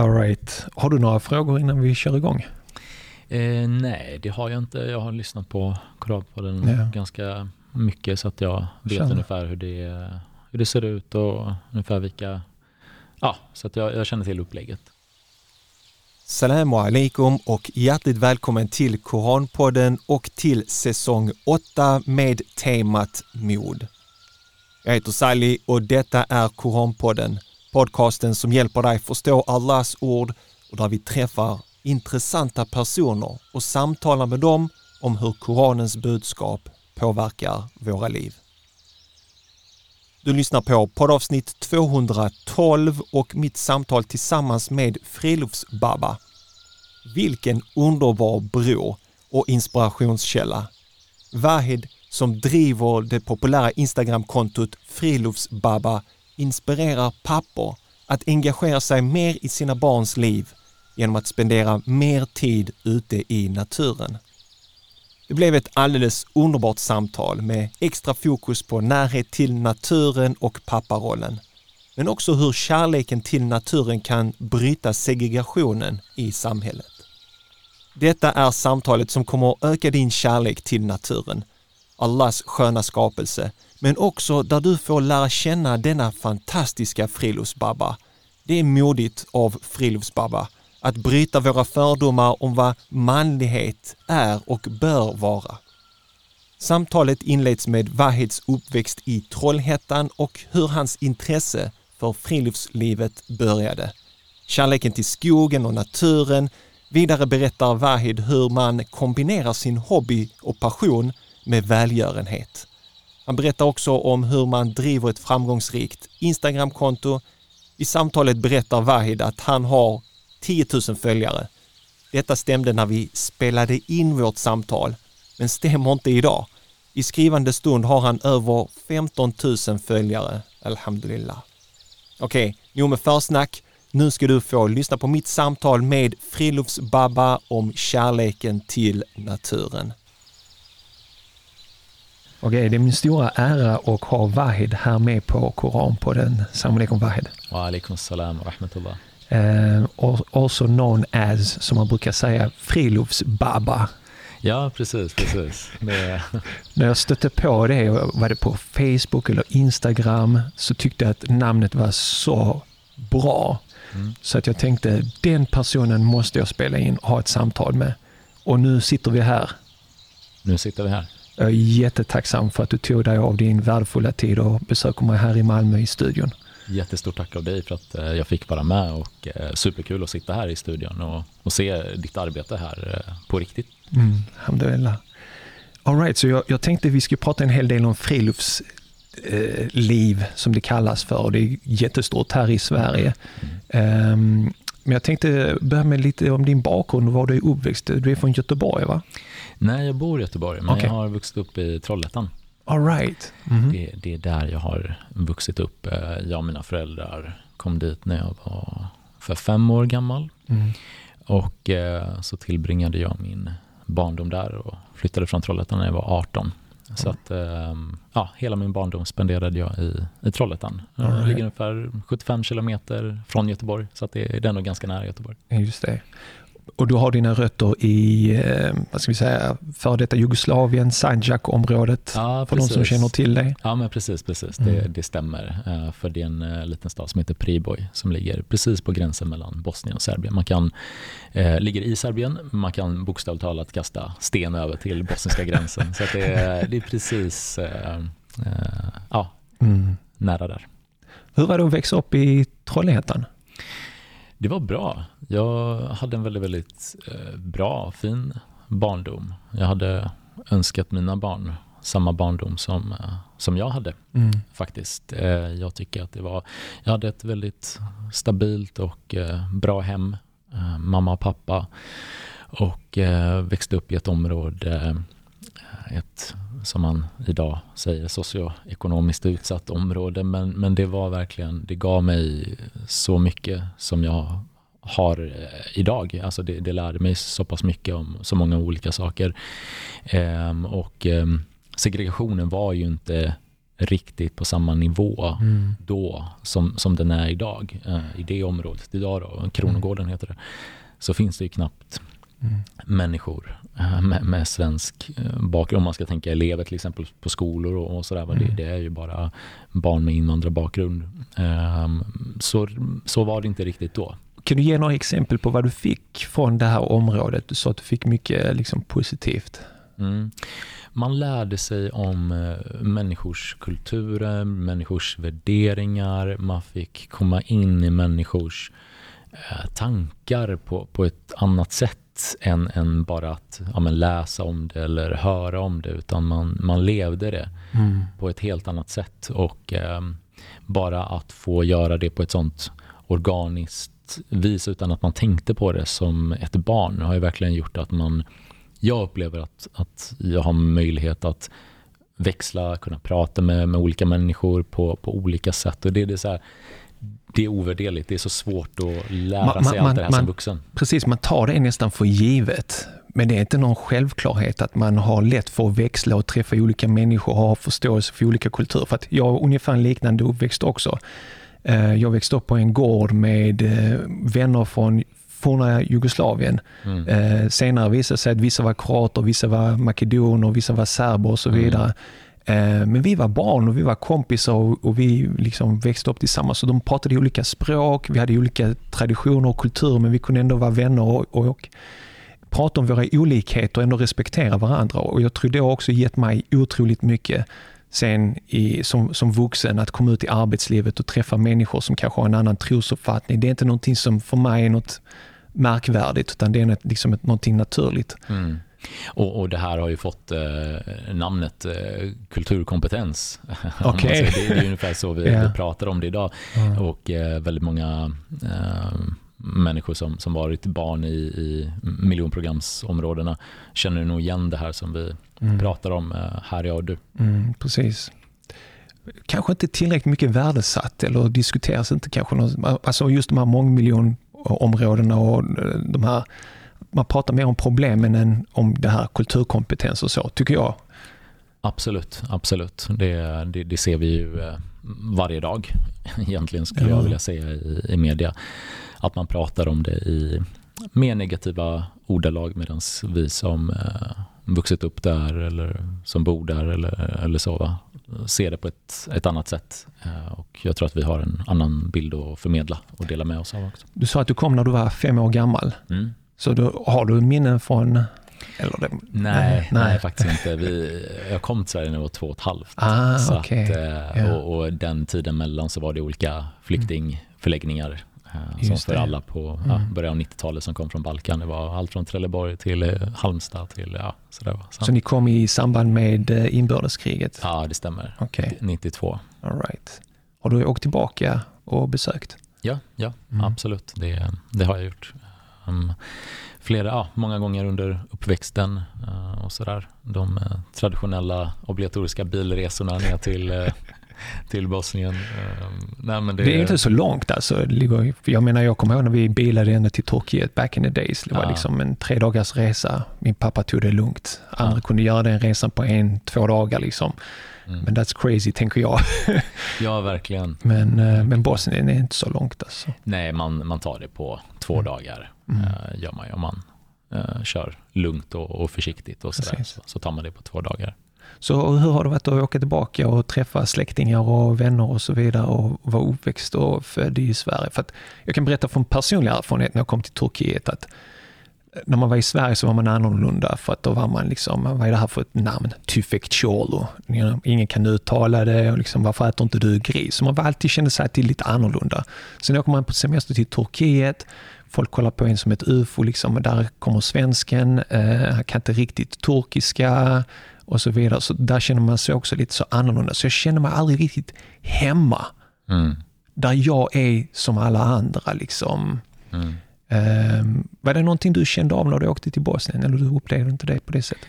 All right. Har du några frågor innan vi kör igång? Eh, nej, det har jag inte. Jag har lyssnat på Koranpodden Ja. ganska mycket så att jag vet Känner. ungefär hur det, hur det ser ut och ungefär vilka... Ja, så att jag, jag känner till upplägget. Salamu alaikum och hjärtligt välkommen till Koranpodden och till säsong 8 med temat mod. Jag heter Sally och detta är Koranpodden, podcasten som hjälper dig förstå Allahs ord och där vi träffar intressanta personer och samtalar med dem om hur Koranens budskap påverkar våra liv. Du lyssnar på poddavsnitt 212 och mitt samtal tillsammans med Friluftsbabba. Vilken underbar bror och inspirationskälla. Vahid som driver det populära Instagramkontot Friluftsbabba inspirerar pappor att engagera sig mer i sina barns liv genom att spendera mer tid ute i naturen. Det blev ett alldeles underbart samtal med extra fokus på närhet till naturen och papparollen. Men också hur kärleken till naturen kan bryta segregationen i samhället. Detta är samtalet som kommer att öka din kärlek till naturen, Allahs sköna skapelse, men också där du får lära känna denna fantastiska friluftsbabba. Det är modigt av friluftsbabba att bryta våra fördomar om vad manlighet är och bör vara. Samtalet inleds med Wahids uppväxt i Trollhättan och hur hans intresse för friluftslivet började. Kärleken till skogen och naturen. Vidare berättar Wahid hur man kombinerar sin hobby och passion med välgörenhet. Han berättar också om hur man driver ett framgångsrikt Instagramkonto. I samtalet berättar Wahid att han har 10 000 följare. Detta stämde när vi spelade in vårt samtal, men stämmer inte idag. I skrivande stund har han över 15 000 följare. Alhamdulillah. Okej, nog med försnack. Nu ska du få lyssna på mitt samtal med Friluftsbabba om kärleken till naturen. Okej, det är min stora ära att ha Wahid här med på Koranpodden. Salam alaikum Wahid. Wa alaikum salam wa rahmatullah. Uh, also known as, som man brukar säga, friluftsbabba. Ja, precis, precis. Det, När jag stötte på det, var det på Facebook eller Instagram, så tyckte jag att namnet var så bra. mm. Så att jag tänkte, den personen måste jag spela in och ha ett samtal med. Och nu sitter vi här. Nu sitter vi här. Jag är jättetacksam för att du tog dig av din värdefulla tid och besöker mig här i Malmö i studion. Jättestort tack av dig för att eh, jag fick vara med och eh, superkul att sitta här i studion och, och se ditt arbete här eh, på riktigt. Mm, alhamdulillah. All right, så jag, jag tänkte vi skulle prata en hel del om friluftsliv liv, som det kallas för. Och det är jättestort här i Sverige. Ehm, men jag tänkte börja med lite om din bakgrund och var du är uppväxt. Du är från Göteborg va? Nej, jag bor i Göteborg, men Okej. jag har vuxit upp i Trollhättan. All right. Mhm. Det, det är där jag har vuxit upp. Eh, Jag och mina föräldrar kom dit när jag var för fem år gammal. Mm. Och eh, så tillbringade jag min barndom där och flyttade från Trollhättan när jag var 18. Så Mm. att, eh, ja, hela min barndom spenderade jag i, i Trollhättan. All Det right. ligger ungefär 75 kilometer från Göteborg, så att det är ändå ganska nära Göteborg. Just det. Och du har dina rötter i, eh, vad ska vi säga, före detta Jugoslavien, Sandjak-området. Ja, för de som känner till dig. Ja, men precis, precis. Det, Mm. det stämmer. Eh, För det är en eh, liten stad som heter Priboj som ligger precis på gränsen mellan Bosnien och Serbien. Man kan, eh, ligger i Serbien, men man kan bokstavligt talat kasta sten över till bosniska gränsen. Så det, är- det är precis eh, eh, ja, Mm. nära där. Hur var det att växa upp i Trollhättan? Det var bra. Jag hade en väldigt, väldigt eh, bra, fin barndom. Jag hade önskat mina barn samma barndom som, eh, som jag hade. Mm. faktiskt. Eh, Jag tycker att det var, jag hade ett väldigt stabilt och bra hem, mamma och pappa och växte upp i ett område, ett som man idag säger socioekonomiskt utsatt område, men, men det var verkligen, det gav mig så mycket som jag har eh, idag. Alltså det, det lärde mig så pass mycket om så många olika saker. Ehm, och ehm, segregationen var ju inte riktigt på samma nivå mm. då som, som den är idag eh, i det området. Idag då, Kronogården heter det, så finns det ju knappt mm. människor med, med, svensk eh, bakgrund. Om man ska tänka elever till exempel på skolor och, och sådär. Mm. Det, det, är ju bara barn med invandrarbakgrund. Um, så, så var det inte riktigt då. Kan du ge några exempel på vad du fick från det här området? Du sa att du fick mycket liksom, positivt. Mm. Man lärde sig om eh, människors kulturer, människors värderingar. Man fick komma in i människors eh, tankar på, på ett annat sätt än, än bara att ja, läsa om det eller höra om det, utan man, man levde det mm. på ett helt annat sätt. Och eh, bara att få göra det på ett sånt organiskt vis utan att man tänkte på det som ett barn har ju verkligen gjort att man jag upplever att, att jag har möjlighet att växla, kunna prata med, med olika människor på, på olika sätt. Och det, det är så här, det är ovärderligt. Det är så svårt att lära man, sig man, allt det här man, som vuxen. Precis, man tar det nästan för givet. Men det är inte någon självklarhet att man har lätt för att växla och träffa olika människor och ha förståelse för olika kulturer. För att jag har ungefär en liknande uppväxt också. Eh, jag växte upp på en gård med eh, vänner från forna Jugoslavien. Mm. Eh, senare visade det sig att vissa var kroater, vissa var makedoner, vissa var serber och så mm. vidare. Eh, Eh, men vi var barn och vi var kompisar och, vi liksom växte upp tillsammans. Så de pratade olika språk, vi hade olika traditioner och kulturer men vi kunde ändå vara vänner och, och, och prata om våra olikheter och ändå respektera varandra. Och jag tror det har också gett mig otroligt mycket sen i, som, som vuxen att komma ut i arbetslivet och träffa människor som kanske har en annan trosuppfattning. Det är inte någonting som för mig är något märkvärdigt, utan det är liksom ett, någonting naturligt. Mm. Och, och, det här har ju fått eh, namnet eh, kulturkompetens. Okay. det, det, är ungefär så vi, yeah. vi pratar om det idag. Mm. Och eh, väldigt många eh, människor som, som varit barn i, i miljonprogramsområdena känner nog igen det här som vi mm. pratar om eh, här, jag och du. Mm, precis kanske inte tillräckligt mycket värdesatt eller diskuteras inte kanske. Något, alltså just de här mångmiljon områdena och eh, de här, man pratar mer om problemen än om det här kulturkompetens och så, tycker jag. Absolut, absolut. Det, det, det ser vi ju eh, varje dag egentligen skulle ja. jag vilja säga i, i media. Att man pratar om det i mer negativa ordalag medan vi som eh, vuxit upp där eller som bor där eller, eller så va? ser det på ett, ett annat sätt. Eh, och jag tror att vi har en annan bild att förmedla och dela med oss av också. Du sa att du kom när du var fem år gammal. Mm. Så du, har du minnen från eller det, nej, nej, nej, faktiskt inte. Vi, jag kom till Sverige när jag var två och ett halvt. Ah, så okay. att, yeah. och, och, den tiden mellan så var det olika flyktingförläggningar Eh, som för alla på mm. ja, början av 90-talet som kom från Balkan. Det var allt från Trelleborg till eh, Halmstad till ja. Så. så ni kom i samband med eh, inbördeskriget? Ja, det stämmer. Okay. 92. All right. Har du åkt tillbaka och besökt? Ja, ja mm. absolut. Det, det har jag gjort. Um, flera, ja, många gånger under uppväxten uh, och sådär. De uh, traditionella obligatoriska bilresorna ner till uh, till Bosnien. Ehm, nej, det, det är inte så långt alltså. Jag menar, jag kommer ihåg när vi bilade ända till Turkiet back in the days. Det var ja. liksom en tre dagars resa. Min pappa tog det lugnt. Andra ja. kunde göra den resan på en, två dagar liksom. Mm. Men that's crazy, tänker jag. ja, verkligen. Men, eh, men Bosnien är inte så långt alltså. Nej, man, man tar det på två mm. dagar. Mm. Uh, gör man, om man uh, kör lugnt och, och försiktigt och så, så, så tar man det på två dagar. Så hur har det varit att åka tillbaka och träffa släktingar och vänner och så vidare och vara uppväxt och född i Sverige? För jag kan berätta från personlig erfarenhet när jag kom till Turkiet att när man var i Sverige så var man annorlunda för att då var man liksom, vad är det här för ett namn? Tüfek Cholo. Ingen kan uttala det och liksom, varför äter inte du gris? Så man var alltid kände sig till lite annorlunda. Sen åker man på semester till Turkiet, folk kollar på en som ett ufo, liksom, där kommer svensken, eh, han kan inte riktigt turkiska, och så vidare. Så där känner man sig också lite så annorlunda. Så jag känner mig aldrig riktigt hemma. Mm. Där jag är som alla andra. Liksom. Mm. Um, var det någonting du kände av när du åkte till Bosnien eller du upplevde inte det på det sättet?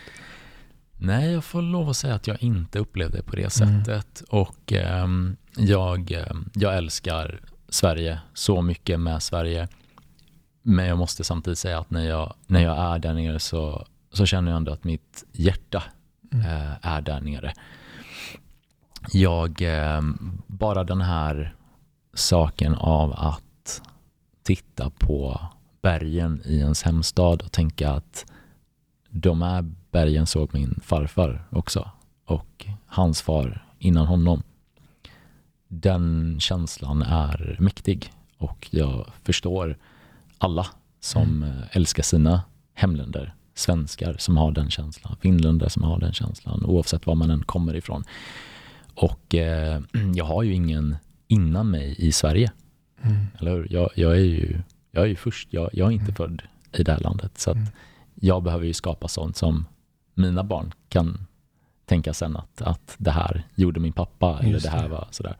Nej, jag får lov att säga att jag inte upplevde det på det mm. sättet. Och um, jag, jag älskar Sverige så mycket med Sverige. Men jag måste samtidigt säga att när jag, när jag är där nere så, så känner jag ändå att mitt hjärta mm. är där nere. jag, eh, bara den här saken av att titta på bergen i ens hemstad och tänka att de här bergen såg min farfar också och hans far innan honom. Den känslan är mäktig och jag förstår alla som mm. älskar sina hemländer. Svenskar som har den känslan, finländare som har den känslan oavsett var man än kommer ifrån. Och eh, jag har ju ingen innan mig i Sverige. Mm. Eller Jag, jag, är ju, jag är ju först, jag, jag är inte mm. född i det här landet. Så mm. jag behöver ju skapa sånt som mina barn kan tänka sen att, att det här gjorde min pappa eller det här var sådär.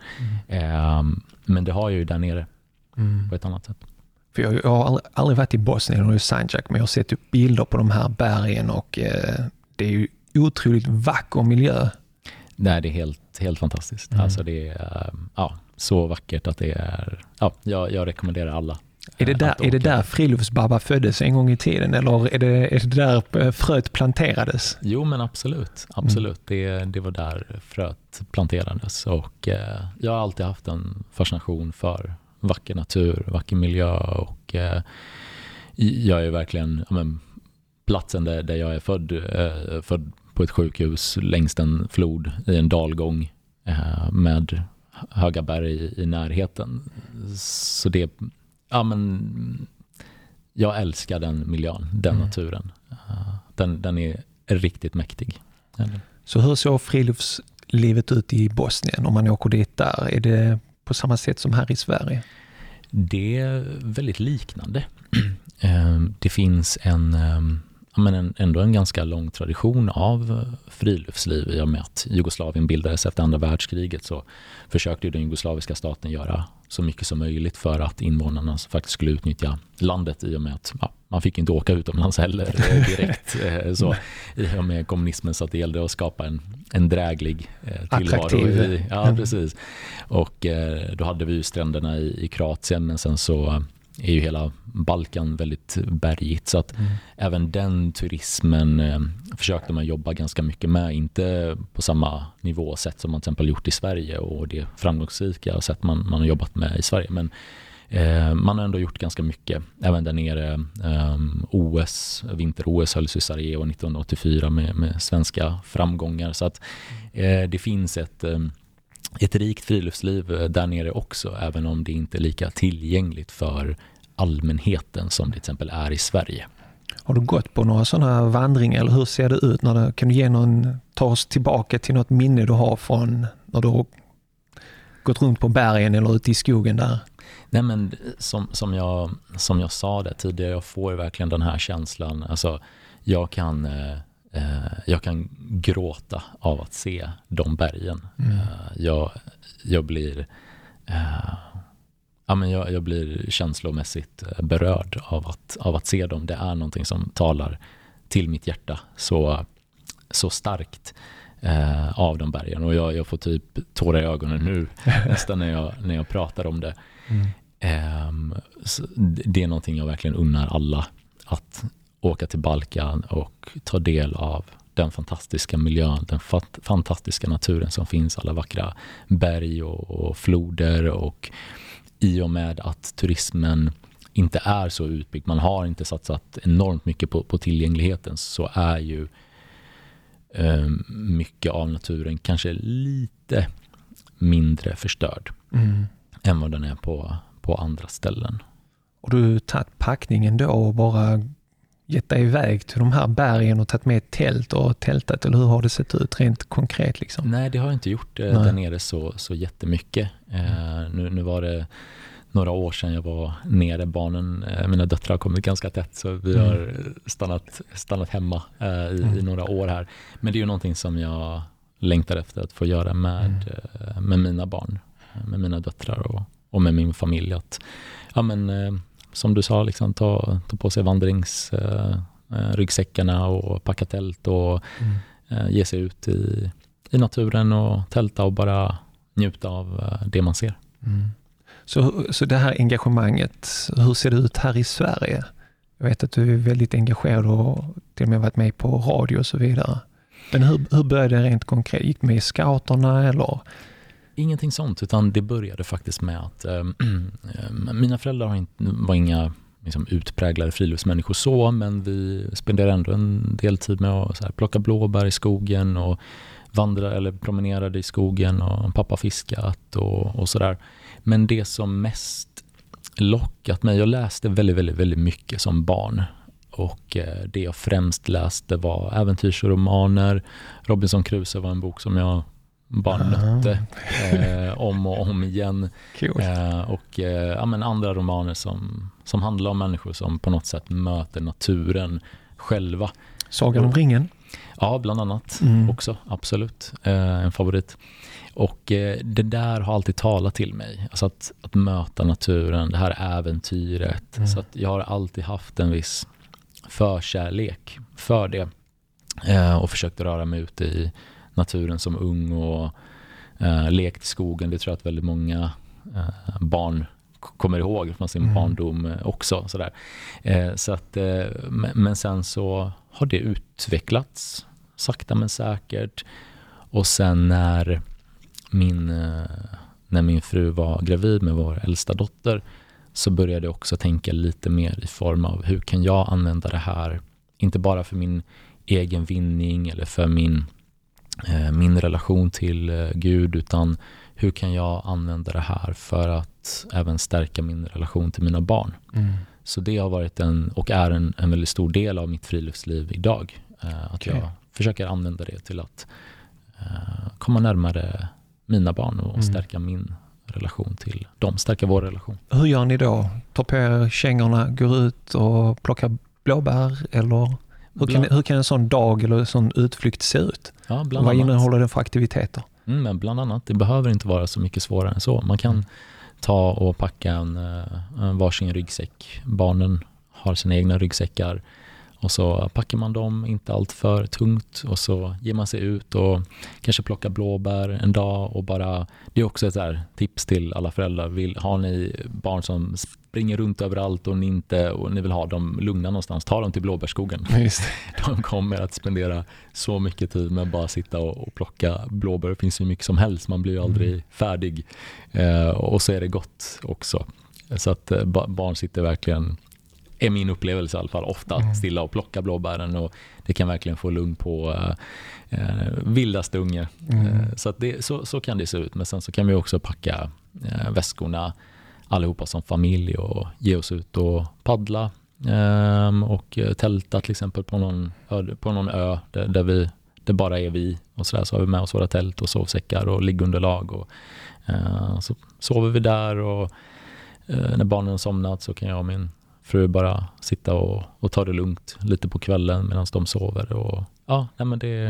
Eh, men det har jag ju där nere mm. på ett annat sätt. För jag, jag har aldrig, varit i Bosnien och i Sanjak, men jag har sett upp bilder på de här bergen och eh, det är ju otroligt vacker miljö. Nej, det är helt, helt fantastiskt. Mm. Alltså det är ja, så vackert att det är, ja, jag, jag rekommenderar alla är det, där, är det där Friluftsbabba föddes en gång i tiden eller är det, är det där eh, fröet planterades? Jo men absolut, absolut. Mm. Det, det var där fröet planterades och eh, jag har alltid haft en fascination för vacker natur, vacker miljö och eh, jag är verkligen, ja, men, platsen där, där jag är född, eh, född på ett sjukhus längs en flod i en dalgång eh, med höga berg i, i närheten. Så det, ja men, jag älskar den miljön, den mm. naturen. Uh, den, den är riktigt mäktig. Så hur såg friluftslivet ut i Bosnien om man åker dit där? Är det på samma sätt som här i Sverige? Det är väldigt liknande. Eh, det finns en, ehm, men en, ändå en ganska lång tradition av eh, friluftsliv i och med att Jugoslavien bildades efter andra världskriget så försökte den jugoslaviska staten göra så mycket som möjligt för att invånarna faktiskt skulle utnyttja landet i och med att ja, man fick inte åka utomlands heller eh, direkt. Eh, så, I och med kommunismen så att det gällde att skapa en, en dräglig eh, tillvaro. I, ja, mm. precis. Och då hade vi ju stränderna i, i Kroatien men sen så är ju hela Balkan väldigt bergigt så att mm. även den turismen eh, försökte man jobba ganska mycket med. Inte på samma nivå sätt som man till exempel gjort i Sverige och det framgångsrika sätt man, man har jobbat med i Sverige. Men eh, man har ändå gjort ganska mycket. Även där nere eh, OS, vinter-OS hölls i Sarajevo 1984 med, med svenska framgångar. Så att eh, det finns ett eh, ett rikt friluftsliv eh, där nere också, även om det inte är lika tillgängligt för allmänheten som det till exempel är i Sverige. Har du gått på några sådana vandringar eller hur ser det ut? När det, kan du ge någon, ta oss tillbaka till något minne du har från när du har gått runt på bergen eller ute i skogen där? Nej men som, som, jag, som jag sa det tidigare, jag får verkligen den här känslan. Alltså, jag kan eh, jag kan gråta av att se de bergen. Mm. Eh, jag, jag, blir, eh, ja, men jag, jag, blir känslomässigt eh, berörd av att, av att se dem. Det är någonting som talar till mitt hjärta så, så starkt eh, av de bergen. Och jag, jag får typ tårar i ögonen nu nästan när jag, när jag pratar om det. Mm. Eh, det är någonting jag verkligen unnar alla att åka till Balkan och ta del av den fantastiska miljön, den fat, fantastiska naturen som finns, alla vackra berg och, och, floder och i och med att turismen inte är så utbyggd, man har inte satsat enormt mycket på, på tillgängligheten, så är ju eh, mycket av naturen kanske lite mindre förstörd mm. än vad den är på, på andra ställen. Och du tagit packningen då och bara gett dig iväg till de här bergen och tagit med ett tält och tältat eller hur har det sett ut rent konkret? Liksom? Nej, det har jag inte gjort eh, där nere så, så jättemycket. Eh, nu, nu var det några år sedan jag var nere. Barnen, eh, mina döttrar har kommit ganska tätt så vi mm. har stannat, stannat hemma eh, i, mm. i, några år här. Men det är ju någonting som jag längtar efter att få göra med, mm. Eh, med mina barn, med mina döttrar och, och med min familj. Att, ja, men, eh, som du sa, liksom, ta, ta på sig vandringsryggsäckarna eh, och packa tält och mm. eh, ge sig ut i, i naturen och tälta och bara njuta av eh, det man ser. Mm. Så, så det här engagemanget, hur ser det ut här i Sverige? Jag vet att du är väldigt engagerad och till och med varit med på radio och så vidare. Men hur, hur började det rent konkret? Gick du med i scouterna eller? Ingenting sånt, utan det började faktiskt med att äh, mina föräldrar har inte, var inga liksom, utpräglade friluftsmänniskor så, men vi spenderade ändå en del tid med att så här, plocka blåbär i skogen och vandra eller promenerade i skogen och pappa fiskat och, och sådär. Men det som mest lockat mig, jag läste väldigt, väldigt, väldigt mycket som barn och eh, det jag främst läste var äventyrsromaner. Robinson Crusoe var en bok som jag bara nötte eh, om och om igen. Cool. Eh, och eh, ja, men andra romaner som, som handlar om människor som på något sätt möter naturen själva. Sagan om ringen? Ja, bland annat Mm. också. Absolut. Eh, en favorit. Och eh, det där har alltid talat till mig. Alltså att, att möta naturen, det här äventyret. Mm. Så att jag har alltid haft en viss förkärlek för det. Eh, och försökt röra mig ute i naturen som ung och eh, lekt i skogen. Det tror jag att väldigt många eh, barn kommer ihåg från sin Mm. barndom eh, också. Sådär. Eh, så att, eh, men, sen så har det utvecklats sakta men säkert. Och sen när min, eh, när min fru var gravid med vår äldsta dotter så började jag också tänka lite mer i form av hur kan jag använda det här, inte bara för min egen vinning eller för min, min relation till eh, Gud, utan hur kan jag använda det här för att även stärka min relation till mina barn. Mm. Så det har varit en, och är en, en väldigt stor del av mitt friluftsliv idag. Eh, att Okej. jag försöker använda det till att eh, komma närmare mina barn och Mm. stärka min relation till dem, stärka vår relation. Hur gör ni då? Tar på er kängorna, går ut och plockar blåbär eller hur kan, hur kan en sån dag eller en sån utflykt se ut? Ja, bland Vad annat. innehåller den för aktiviteter? Mm, men bland annat, det behöver inte vara så mycket svårare än så. Man kan Mm. ta och packa en, eh, en varsin ryggsäck. Barnen har sina egna ryggsäckar och så packar man dem inte allt för tungt och så ger man sig ut och kanske plockar blåbär en dag och bara, det är också ett tips till alla föräldrar. Vill, har ni barn som springer runt överallt och ni inte och ni vill ha dem lugna någonstans, ta dem till blåbärsskogen. De kommer att spendera så mycket tid med att bara sitta och, och plocka blåbär. Det finns ju mycket som helst, man blir ju aldrig Mm. färdig. Eh, och så är det gott också. Så att eh, ba- barn sitter verkligen, är min upplevelse i alla fall, ofta Mm. stilla och plockar blåbären och det kan verkligen få lugn på eh, eh, vildaste unge. Mm. Eh, så, det, så, så kan det se ut. Men sen så kan vi också packa eh, väskorna allihopa som familj och ge oss ut och paddla um, och eh, tälta till exempel på någon ö, på någon ö där, där, vi, det bara är vi och så där så har vi med oss våra tält och sovsäckar och liggunderlag och eh, så sover vi där och eh, när barnen har somnat så kan jag och min fru bara sitta och, och ta det lugnt lite på kvällen medan de sover och ja, nej, men det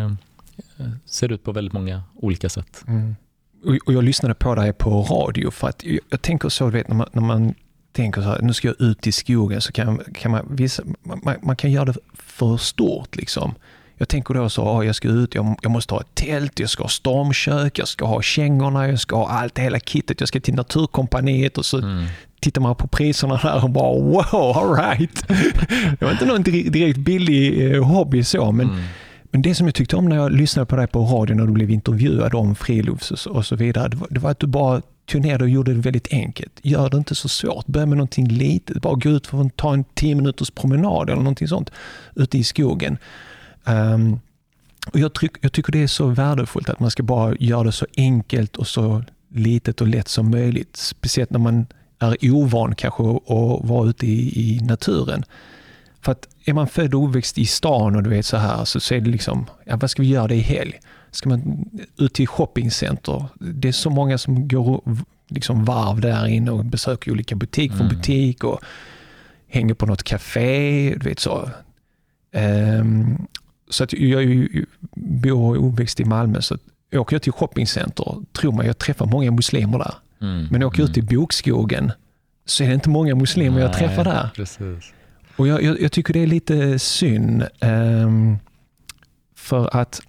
eh, ser ut på väldigt många olika sätt. Mm. Och, jag lyssnade på dig på radio för att jag, jag tänker så, du vet när man, när man tänker så här, nu ska jag ut i skogen så kan, kan man, vissa, man, man kan göra det för stort liksom. Jag tänker då så, ah, jag ska ut, jag, jag måste ha ett tält, jag ska ha stormkök, jag ska ha kängorna, jag ska ha allt, hela kittet, jag ska till Naturkompaniet och så Mm. tittar man på priserna där och bara wow, alright. Det var inte någon dir- direkt billig eh, hobby så, men Mm men det som jag tyckte om när jag lyssnade på dig på radion när du blev intervjuad om frilufts och så- och så vidare, det var, det var att du bara tog ner det och gjorde det väldigt enkelt. Gör det inte så svårt. Börja med någonting litet. Bara gå ut för att ta en 10 minuters promenad eller någonting sånt ute i skogen. Um, och jag, tryck, jag tycker det är så värdefullt att man ska bara göra det så enkelt och så litet och lätt som möjligt. Speciellt när man är ovan kanske att att vara ute i, i naturen. För att är man född och uppväxt i stan och du vet så här så, så är det liksom, ja, vad ska vi göra det i helg? Ska man ut till shoppingcenter? Det är så många som går liksom varv där inne och besöker olika butik från Mm. butik och hänger på något café. Du vet så. Ehm, så att jag ju, bor och uppväxt i Malmö så åker jag till shoppingcenter, tror man jag träffar många muslimer där. Mm. Men åker jag ut i bokskogen så är det inte många muslimer jag Nej, träffar där. Precis. Och jag, jag, jag tycker det är lite synd. ehm, för att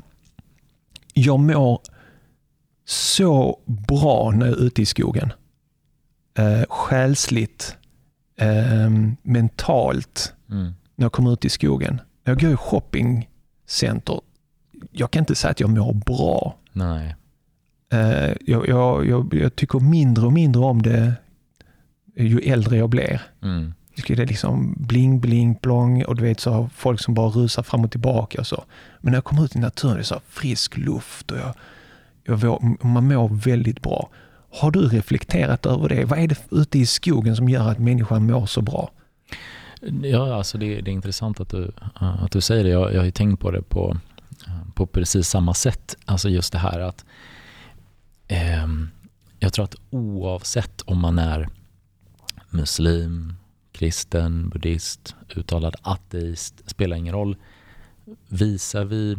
jag mår så bra när jag är ute i skogen. Uh, själsligt, ehm, mentalt, Mm. när jag kommer ut i skogen. När jag går i shoppingcenter, jag kan inte säga att jag mår bra. Nej. Jag, jag, jag, jag tycker mindre och mindre om det ju äldre jag blir. Mm. Det är liksom bling, bling, plong och du vet så folk som bara rusar fram och tillbaka och så. Men när jag kommer ut i naturen, det är så frisk luft och jag, jag, man mår väldigt bra. Har du reflekterat över det? Vad är det ute i skogen som gör att människan mår så bra? Ja, alltså det, det är intressant att du, att du säger det. Jag, jag har ju tänkt på det på, på precis samma sätt. Alltså just det här att eh, jag tror att oavsett om man är muslim, kristen, buddhist, uttalad ateist, spelar ingen roll. Visar vi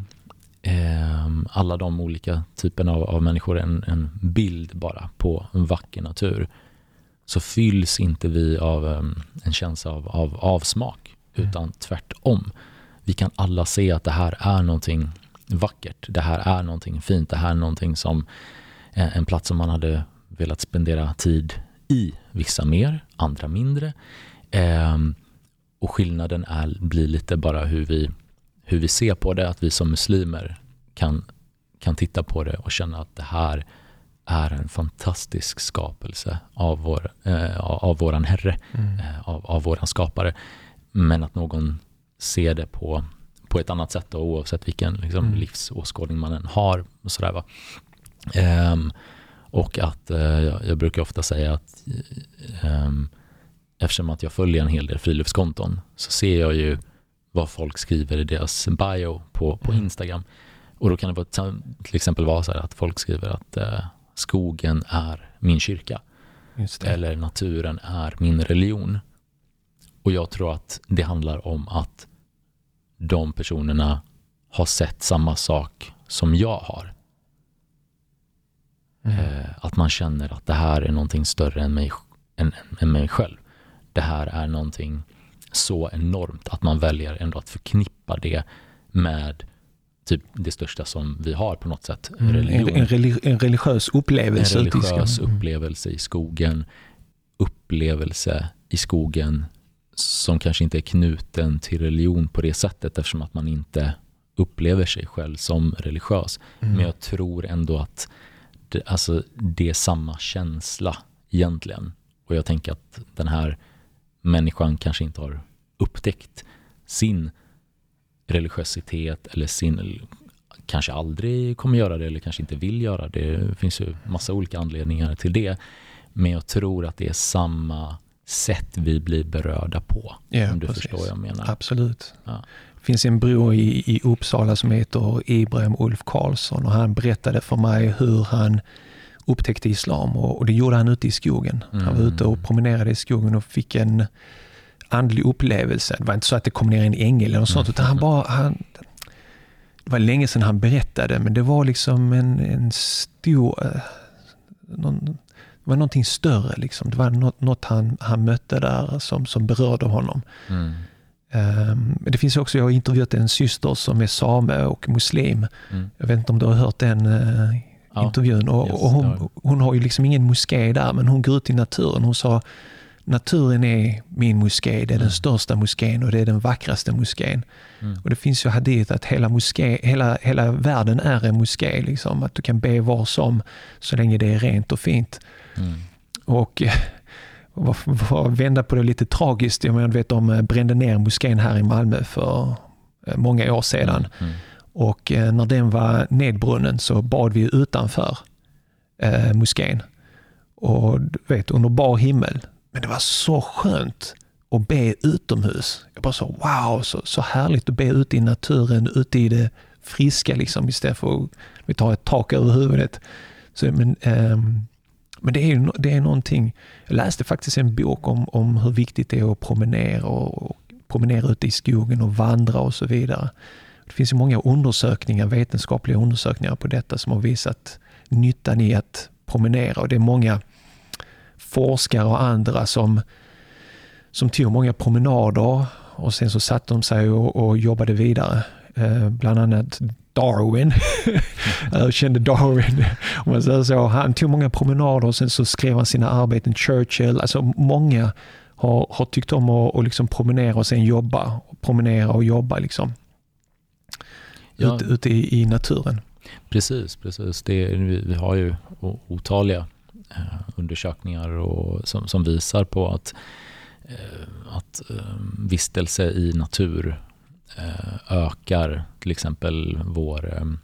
eh, alla de olika typerna av, av människor en, en, bild bara på en vacker natur så fylls inte vi av um, en känsla av, av avsmak mm. utan tvärtom. Vi kan alla se att det här är någonting vackert. Det här är någonting fint. Det här är någonting som eh, en plats som man hade velat spendera tid i. Vissa mer, andra mindre. Eh, och skillnaden är, blir lite bara hur vi, hur vi ser på det. Att vi som muslimer kan, kan titta på det och känna att det här är en fantastisk skapelse av, vår, eh, av våran Herre, mm. eh, av, av våran skapare. Men att någon ser det på, på ett annat sätt då, oavsett vilken liksom, mm. livsåskådning man än har. Och, sådär, va? Eh, och att eh, jag brukar ofta säga att ehm, eftersom att jag följer en hel del friluftskonton så ser jag ju vad folk skriver i deras bio på, på mm. Instagram. Och då kan det till exempel vara så här att folk skriver att eh, skogen är min kyrka. Eller naturen är min religion. Och jag tror att det handlar om att de personerna har sett samma sak som jag har. Mm. Eh, att man känner att det här är någonting större än mig, än, än mig själv. Det här är någonting så enormt att man väljer ändå att förknippa det med typ det största som vi har på något sätt. Mm, en, en, religiös upplevelse. En religiös mm. upplevelse i skogen. Upplevelse i skogen som kanske inte är knuten till religion på det sättet eftersom att man inte upplever sig själv som religiös. Mm. Men jag tror ändå att det, alltså, det är samma känsla egentligen. Och jag tänker att den här människan kanske inte har upptäckt sin religiositet eller sin, kanske aldrig kommer göra det eller kanske inte vill göra det. Det finns ju massa olika anledningar till det. Men jag tror att det är samma sätt vi blir berörda på. Ja, om du precis. förstår vad jag menar. Absolut. Ja. Det finns en bror i, i Uppsala som heter Ibrahim Ulf Karlsson och han berättade för mig hur han upptäckte islam och, och det gjorde han ute i skogen. Mm. Han var ute och promenerade i skogen och fick en andlig upplevelse. Det var inte så att det kom ner en ängel eller något sånt, utan han bara... Han, det var länge sedan han berättade, men det var liksom en, en stor... Uh, någon, det var någonting större. Liksom. Det var något, något han, han mötte där som, som berörde honom. Mm. Um, det finns också, jag har intervjuat en syster som är same och muslim. Mm. Jag vet inte om du har hört den uh, ja. intervjun. Och, yes, och hon, hon, har ju liksom ingen moské där, men hon går ut i naturen. Hon sa, naturen är min moské, det är mm. den största moskén och det är den vackraste moskén. Mm. Och det finns ju hadith att hela, moské, hela, hela världen är en moské. Liksom, att du kan be var som så länge det är rent och fint. Mm. Och för att vända på det lite tragiskt, jag menar, vet, de brände ner moskén här i Malmö för eh, många år sedan. Mm. Och eh, när den var nedbrunnen så bad vi utanför eh, moskén. Och vet, under bar himmel. Men det var så skönt att be utomhus. Jag bara så wow, så, så härligt att be ute i naturen, ute i det friska liksom istället för att vi tar ett tak över huvudet. Så, men, um, men det är, det är någonting, jag läste faktiskt en bok om, om hur viktigt det är att promenera och, och promenera ute i skogen och vandra och så vidare. Det finns ju många undersökningar, vetenskapliga undersökningar på detta som har visat nyttan i att promenera och det är många forskare och andra som, som tog många promenader och sen så satte de sig och, och jobbade vidare. Eh, bland annat Darwin. Jag kände Darwin, om man säger så. Han tog många promenader och sen så skrev han sina arbeten. Churchill, alltså många har, har tyckt om att och liksom promenera och sen jobba. Promenera och jobba liksom. Ja. ute, ute i, i, naturen. Precis, precis. Det, vi, har ju otaliga eh, undersökningar och, som, som, visar på att, eh, att eh, vistelse i natur ökar till exempel vår,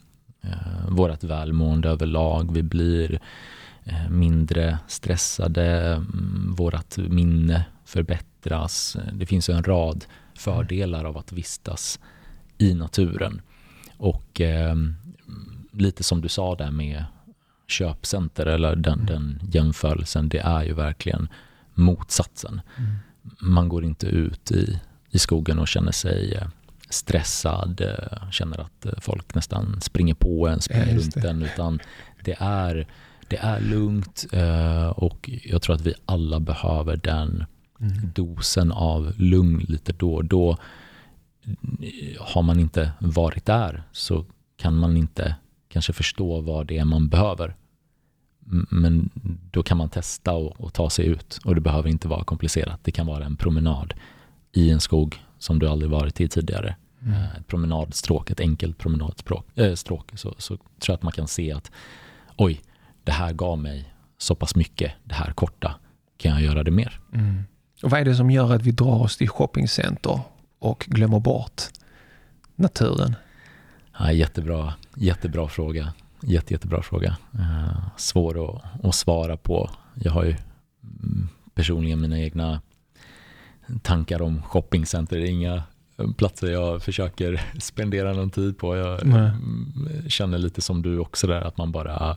vårt välmående överlag. Vi blir mindre stressade, mm, vårt minne förbättras. Det finns en rad fördelar av att vistas i naturen. Och eh, lite som du sa där med köpcenter eller den, mm. den jämförelsen, det är ju verkligen motsatsen. Mm. Man går inte ut i, i skogen och känner sig eh, stressad, eh, känner att eh, folk nästan springer på en, springer runt en, utan det är, det är lugnt och jag tror att vi alla behöver den mm. dosen av lugn lite då och då. Har man inte varit där så kan man inte kanske förstå vad det är man behöver. Men då kan man testa och, och, ta sig ut och det behöver inte vara komplicerat. Det kan vara en promenad i en skog som du aldrig varit i tidigare. Mm. Eh, ett promenadstråk, ett enkelt promenadstråk, äh, stråk, så, så tror jag att man kan se att oj, det här gav mig så pass mycket, det här korta, kan jag göra det mer? Mm. Och vad är det som gör att vi drar oss till shoppingcenter och glömmer bort naturen? Ja, jättebra, jättebra fråga. Jätte, jättebra fråga. Uh, svår att, att, svara på. Jag har ju mm, personligen mina egna tankar om shoppingcenter. Det är inga platser jag försöker spendera någon tid på. Jag Nej. känner lite som du också där, att man bara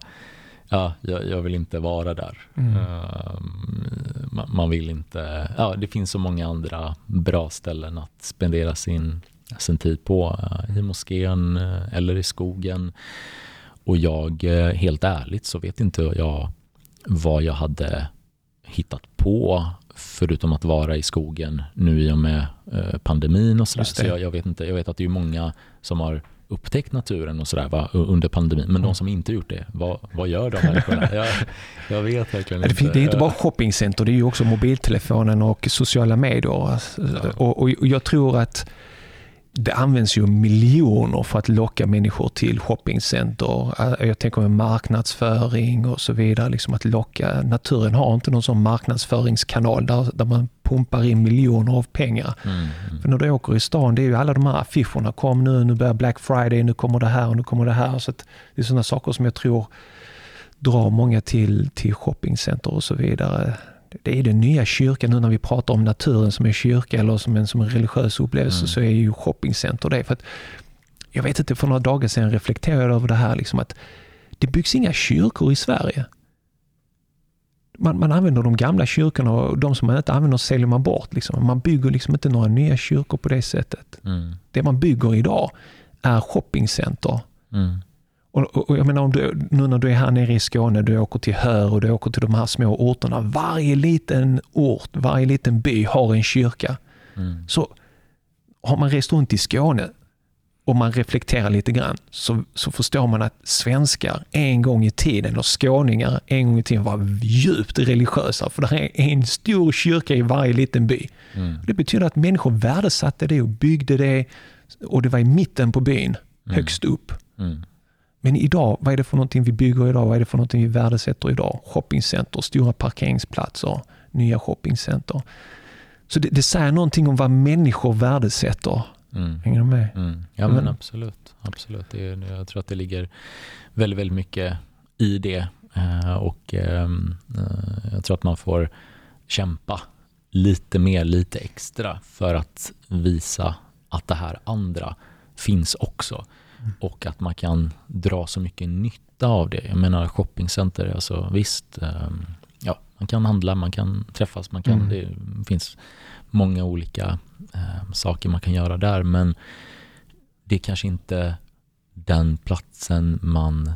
ja, jag, jag, vill inte vara där. Mm. Uh, man, man, vill inte, ja, det finns så många andra bra ställen att spendera sin, sin tid på. Uh, I moskén uh, eller i skogen. Och jag, eh, helt ärligt så vet inte jag vad jag hade hittat på förutom att vara i skogen nu i och med pandemin och sådär. Så jag, jag, vet inte, jag vet att det är många som har upptäckt naturen och sådär under pandemin. Men de som inte gjort det, vad, vad gör de människorna? Jag, jag vet verkligen inte. Det är inte bara shoppingcenter, det är ju också mobiltelefonen och sociala medier. Alltså, och, och, och jag tror att det används ju miljoner för att locka människor till shoppingcenter. Jag tänker med marknadsföring och så vidare. Liksom att locka. Naturen har inte någon sån marknadsföringskanal där, där man pumpar in miljoner av pengar. Mm, mm. För när du åker i stan, det är ju alla de här affischerna. Kom nu, nu börjar Black Friday, nu kommer det här och nu kommer det här. Så det är sådana saker som jag tror drar många till, till shoppingcenter och så vidare det är den nya kyrkan nu när vi pratar om naturen som en kyrka eller som en, som en religiös upplevelse mm. så är ju shoppingcenter det. För att, jag vet inte, för några dagar sedan reflekterade jag över det här liksom att det byggs inga kyrkor i Sverige. Man, man använder de gamla kyrkorna och de som man inte använder säljer man bort. Liksom. Man bygger liksom inte några nya kyrkor på det sättet. Mm. Det man bygger idag är shoppingcenter. Mm. Och, och, jag menar, om du, nu när du är här nere i Skåne, du åker till Hör och du åker till de här små orterna. Varje liten ort, varje liten by har en kyrka. Mm. Så har man rest runt i Skåne och man reflekterar lite grann så, så förstår man att svenskar en gång i tiden, eller skåningar en gång i tiden var djupt religiösa. För det är en stor kyrka i varje liten by. Mm. Det betyder att människor värdesatte det och byggde det och det var i mitten på byn, mm. högst upp. Mm. Men idag, vad är det för någonting vi bygger idag? Vad är det för någonting vi värdesätter idag? Shoppingcenter, stora parkeringsplatser, nya shoppingcenter. Så det, det säger någonting om vad människor värdesätter. Mm. Hänger du med? Mm. Ja men absolut. absolut. Det är, jag tror att det ligger väldigt, väldigt mycket i det. Eh, och eh, jag tror att man får kämpa lite mer, lite extra för att visa att det här andra finns också. Och att man kan dra så mycket nytta av det. Jag menar shoppingcenter, alltså visst, ja, man kan handla, man kan träffas, man kan, mm. det finns många olika eh, saker man kan göra där. Men det är kanske inte den platsen man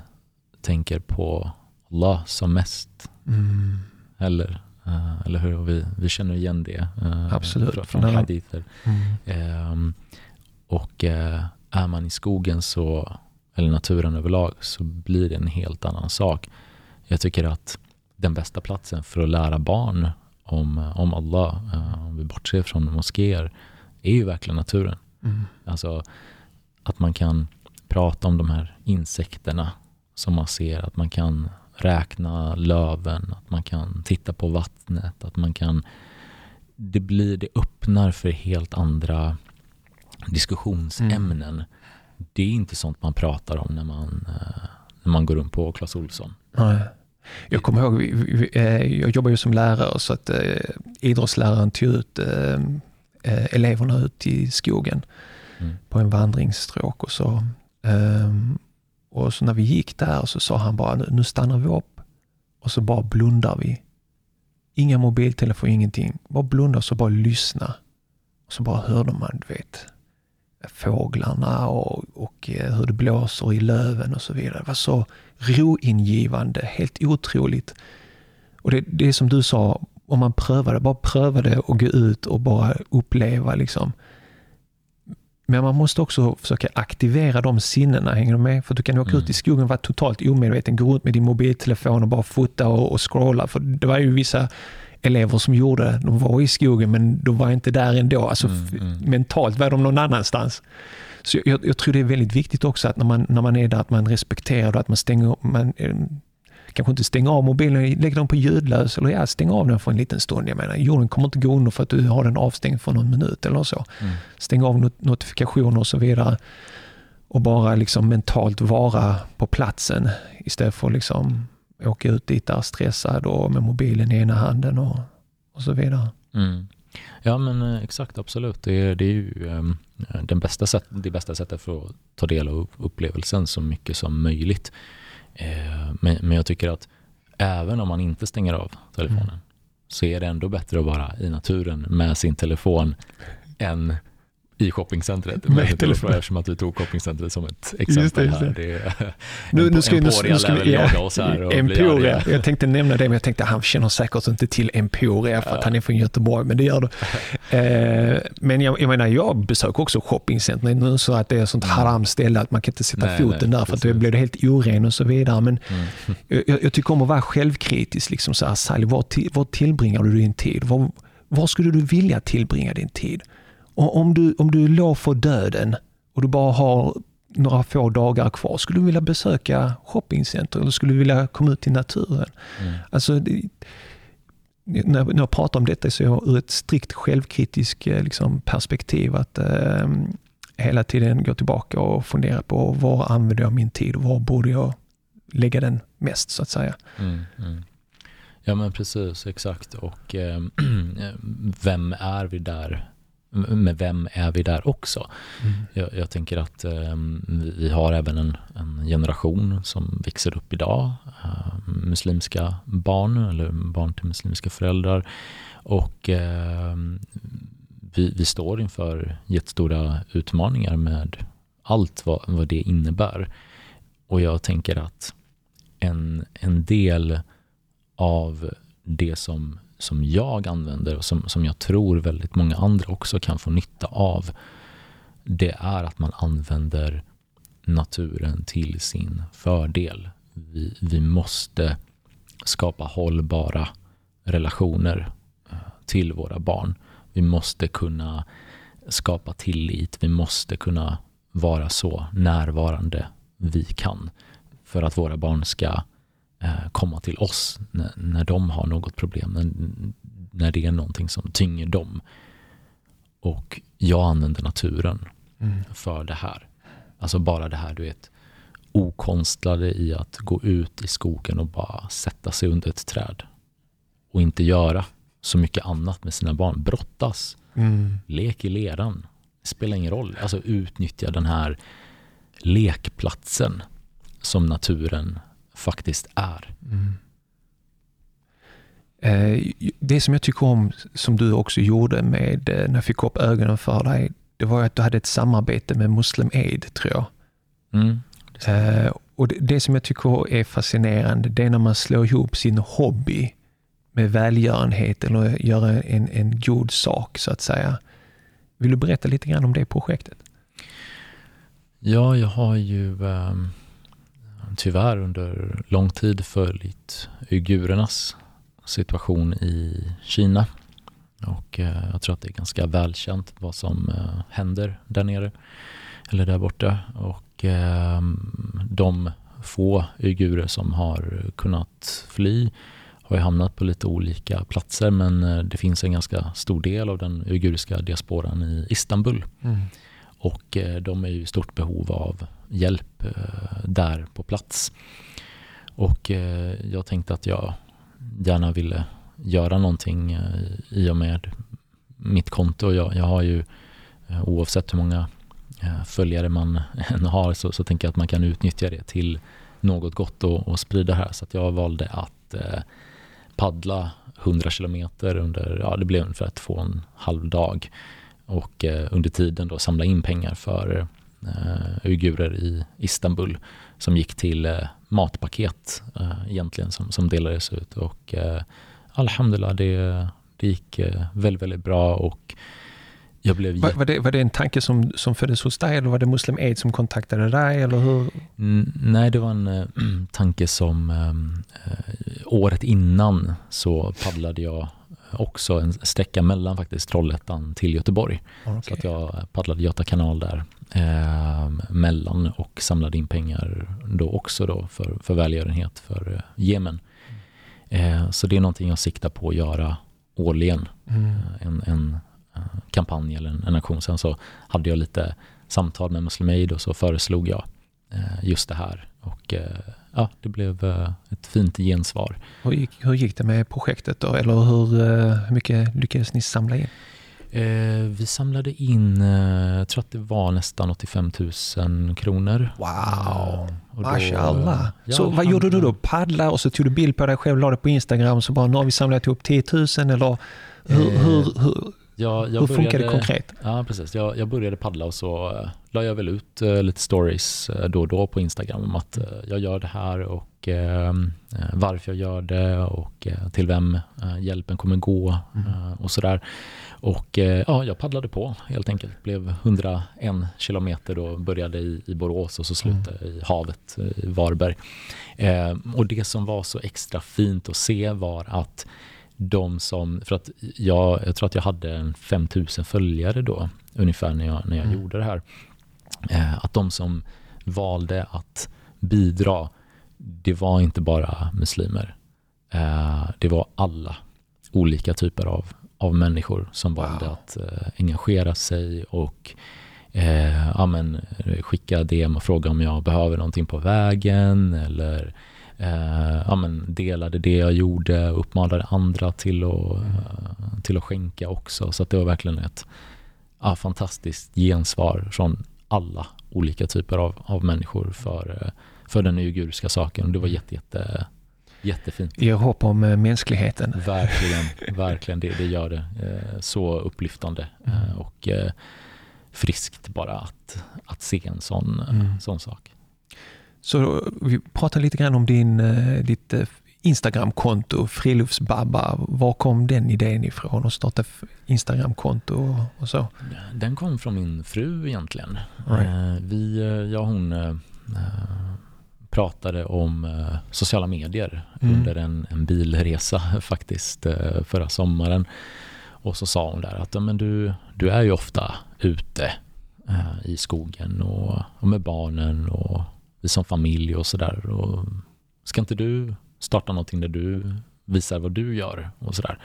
tänker på Allah som mest. Mm. Eller, uh, eller hur? Vi, vi känner igen det uh, Absolut. från, hadither. Mm. Um, och uh, är man i skogen så, eller naturen överlag så blir det en helt annan sak. Jag tycker att den bästa platsen för att lära barn om, om Allah, eh, om vi bortser från moskéer, är ju verkligen naturen. Mm. Alltså att man kan prata om de här insekterna som man ser, att man kan räkna löven, att man kan titta på vattnet, att man kan... Det blir, det öppnar för helt andra diskussionsämnen. Mm. Det är inte sånt man pratar om när man, eh, när man går runt på Clas Olsson. Nej. Jag kommer ihåg, eh, jag jobbar ju som lärare så att eh, idrottsläraren tog ut eleverna ut i skogen mm. på en vandringsstråk och så ehm, och så när vi gick där så sa han bara, nu stannar vi upp och så bara blundar vi. Inga mobiltelefoner, ingenting. Bara blunda och så bara lyssna. Och så bara hörde man, du vet, fåglarna och, och eh, hur det blåser i löven och så vidare. Det var så roingivande, helt otroligt. Och det, det är som du sa, om man prövade, bara prövade att gå ut och bara uppleva liksom men man måste också försöka aktivera de sinnena, hänger du med? För du kan åka mm. ut i skogen och vara totalt omedveten, gå runt med din mobiltelefon och bara fota och, och scrolla. För det var ju vissa elever som gjorde. De var i skogen men de var inte där ändå. Alltså mm, mm. mentalt var de någon annanstans. Så jag, jag, tror det är väldigt viktigt också att när man, när man är där att man respekterar det, att man stänger man, eh, kanske inte stänga av mobilen, lägga den på ljudlös eller ja, stäng av den för en liten stund. Jag menar, jorden kommer inte gå under för att du har den avstängd för någon minut eller så. Mm. Stäng av not notifikationer och så vidare och bara liksom mentalt vara på platsen istället för liksom åka ut dit där stressad och med mobilen i ena handen och, och så vidare. Mm. Ja men eh, exakt, absolut. Det är, det är ju um, den bästa sätt, det bästa sättet för att ta del av upplevelsen så mycket som möjligt. Eh, men, men jag tycker att även om man inte stänger av telefonen mm. så är det ändå bättre att vara i naturen med sin telefon än i shoppingcentret. Med eftersom att vi tog shoppingcentret som ett exempel just det, just det. här. Det är, nu, nu ska Emporia nu, ska vi, ja, oss här. Och Emporia, jag tänkte nämna det, men jag tänkte att han känner säkert inte till Emporia för att han är från Göteborg, men det gör du. eh, men jag, jag menar, jag besöker också shoppingcenter nu så att det är ett sånt mm. haramställe att man kan inte sätta nej, foten nej, där för att då blir det helt oren och så vidare. Men mm. jag, jag, tycker om att vara självkritisk. Liksom så här, Sally, var, till, var tillbringar du din tid? Var, var skulle du vilja tillbringa din tid? Och om du, om du låg för döden och du bara har några få dagar kvar, skulle du vilja besöka shoppingcenter eller skulle du vilja komma ut i naturen? Mm. Alltså, när, när jag pratar om detta så är jag ur ett strikt självkritiskt eh, liksom, perspektiv att eh, hela tiden gå tillbaka och fundera på var använder jag min tid och var borde jag lägga den mest så att säga. Mm, mm. Ja men precis, exakt. Och eh, vem är vi där med vem är vi där också? Mm. Jag, jag, tänker att eh, vi har även en, en, generation som växer upp idag, eh, muslimska barn eller barn till muslimska föräldrar. Och eh, vi, vi, står inför jättestora utmaningar med allt vad, vad det innebär. Och jag tänker att en, en del av det som som jag använder och som, som jag tror väldigt många andra också kan få nytta av, det är att man använder naturen till sin fördel. Vi, vi måste skapa hållbara relationer eh, till våra barn. Vi måste kunna skapa tillit. Vi måste kunna vara så närvarande vi kan för att våra barn ska komma till oss när, när de har något problem, när, när det är någonting som tynger dem. Och jag använder naturen mm. för det här. Alltså bara det här, du vet, okonstlade i att gå ut i skogen och bara sätta sig under ett träd och inte göra så mycket annat med sina barn. Brottas, mm. lek i leran. Det spelar ingen roll. Alltså utnyttja den här lekplatsen som naturen faktiskt är. Mm. Eh, det som jag tycker om, som du också gjorde med eh, när jag fick upp ögonen för dig, det var att du hade ett samarbete med Muslim Aid, tror jag. Mm, det eh, och det, det, som jag tycker är fascinerande, det är när man slår ihop sin hobby med välgörenhet eller gör en, en god sak, så att säga. Vill du berätta lite grann om det projektet? Ja, jag har ju um tyvärr under lång tid följt uigurernas situation i Kina. Och eh, jag tror att det är ganska välkänt vad som eh, händer där nere. eller där borta. Och eh, de få uigurer som har kunnat fly har ju hamnat på lite olika platser men eh, det finns en ganska stor del av den uiguriska diasporan i Istanbul. Mm. Och eh, de är i stort behov av hjälp eh, där på plats. Och eh, jag tänkte att jag gärna ville göra någonting i och med mitt konto. Jag, jag har ju oavsett hur många följare man än har så, så tänker jag att man kan utnyttja det till något gott och, och sprida här. Så att jag valde att eh, paddla 100 kilometer under, ja det blev ungefär två och en halv dag. Och eh, under tiden då samla in pengar för eh, uigurer i Istanbul som gick till eh, matpaket egentligen som, som delades ut. Och alhamdulillah, det, det gick väldigt, väldigt bra och jag blev var, var, det, var det en tanke som, som föddes hos dig eller var det Muslim Aid som kontaktade dig? Eller hur? Mm, nej, det var en äh, tanke som äh, året innan så paddlade jag också en sträcka mellan faktiskt Trollhättan till Göteborg. Okay. Så att jag paddlade Göta kanal där eh, mellan och samlade in pengar då också då för, för välgörenhet för eh, Jemen. Mm. Eh, så det är någonting jag siktar på att göra årligen. Mm. En, en kampanj eller en, en aktion. Sen så hade jag lite samtal med Muslim Aid och så föreslog jag eh, just det här. Och eh, ja, det blev eh, ett fint gensvar. Hur gick, hur gick det med projektet då? Eller hur, hur mycket lyckades ni samla in? Eh, vi samlade in, eh, jag tror att det var nästan 85 000 kronor. Wow! Eh, Mashallah. Ja, så vad gjorde du då? Paddla och så tog du bild på dig själv, la det på Instagram så bara nu har vi samlat ihop 10 000 eller hur, hur, hur, jag, jag Hur funkar det konkret? Ja, precis. Jag, jag började paddla och så uh, la jag väl ut uh, lite stories uh, då och då på Instagram om att jag gör det här och ehm, varför jag gör det och till vem hjälpen kommer gå mm. och sådär. Och ja, jag paddlade på helt enkelt. Blev 101 kilometer då, började i, i Borås och så slutade mm. i havet i Varberg. Ehm, och det som var så extra fint att se var att de som, för att jag, jag tror att jag hade 5000 följare då ungefär när jag, när jag mm. gjorde det här. Eh, att de som valde att bidra, det var inte bara muslimer. Eh, det var alla olika typer av, av människor som wow. valde att eh, engagera sig och eh, ja, men, skicka DM och fråga om jag behöver någonting på vägen eller eh, ja, men delade det jag gjorde och uppmanade andra till att, mm. till att skänka också. Så det var verkligen ett ja, fantastiskt gensvar från alla olika typer av, av människor för, eh, för den uiguriska saken. Det var jätte, jätte, jättefint. Ger hopp om eh, mänskligheten. Verkligen, verkligen det, det gör det. Så upplyftande mm. och friskt bara att, att se en sån, mm. sån sak. Så vi pratar lite grann om din, eh, ditt eh, Instagramkonto, Friluftsbabba. Var kom den idén ifrån att starta Instagramkonto och så? Den kom från min fru egentligen. Right. Eh, vi, jag och hon pratade om sociala medier mm. under en, en bilresa faktiskt förra sommaren. Och så sa hon där att men du, du är ju ofta ute i skogen och, och med barnen och vi som familj och sådär. Ska inte du starta någonting där du visar vad du gör och sådär.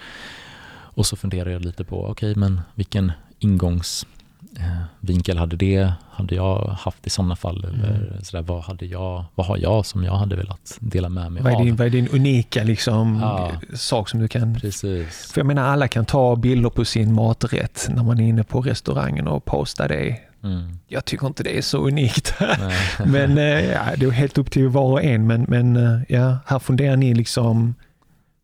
Och så funderar jag lite på, okej okay, men vilken ingångsvinkel hade det, hade jag haft i sådana fall? Mm. Eller sådär, vad, hade jag, vad har jag som jag hade velat dela med mig vad är av? Din, vad är din unika liksom, ja. sak som du kan... Precis. För jag menar alla kan ta bilder på sin maträtt när man är inne på restaurangen och posta det Mm. Jag tycker inte det är så unikt. men eh, ja, det är helt upp till var och en. Men, men eh, ja, här funderar ni liksom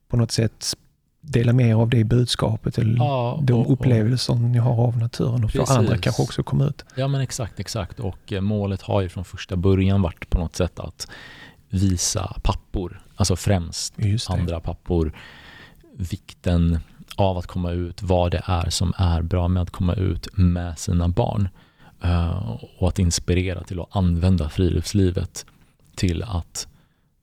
på något sätt dela med er av det budskapet eller ja, de och, upplevelser och, ni har av naturen och för andra kanske också komma ut. Ja men exakt, exakt. Och eh, målet har ju från första början varit på något sätt att visa pappor, alltså främst andra pappor, vikten av att komma ut, vad det är som är bra med att komma ut med sina barn. Eh, och att inspirera till att använda friluftslivet till att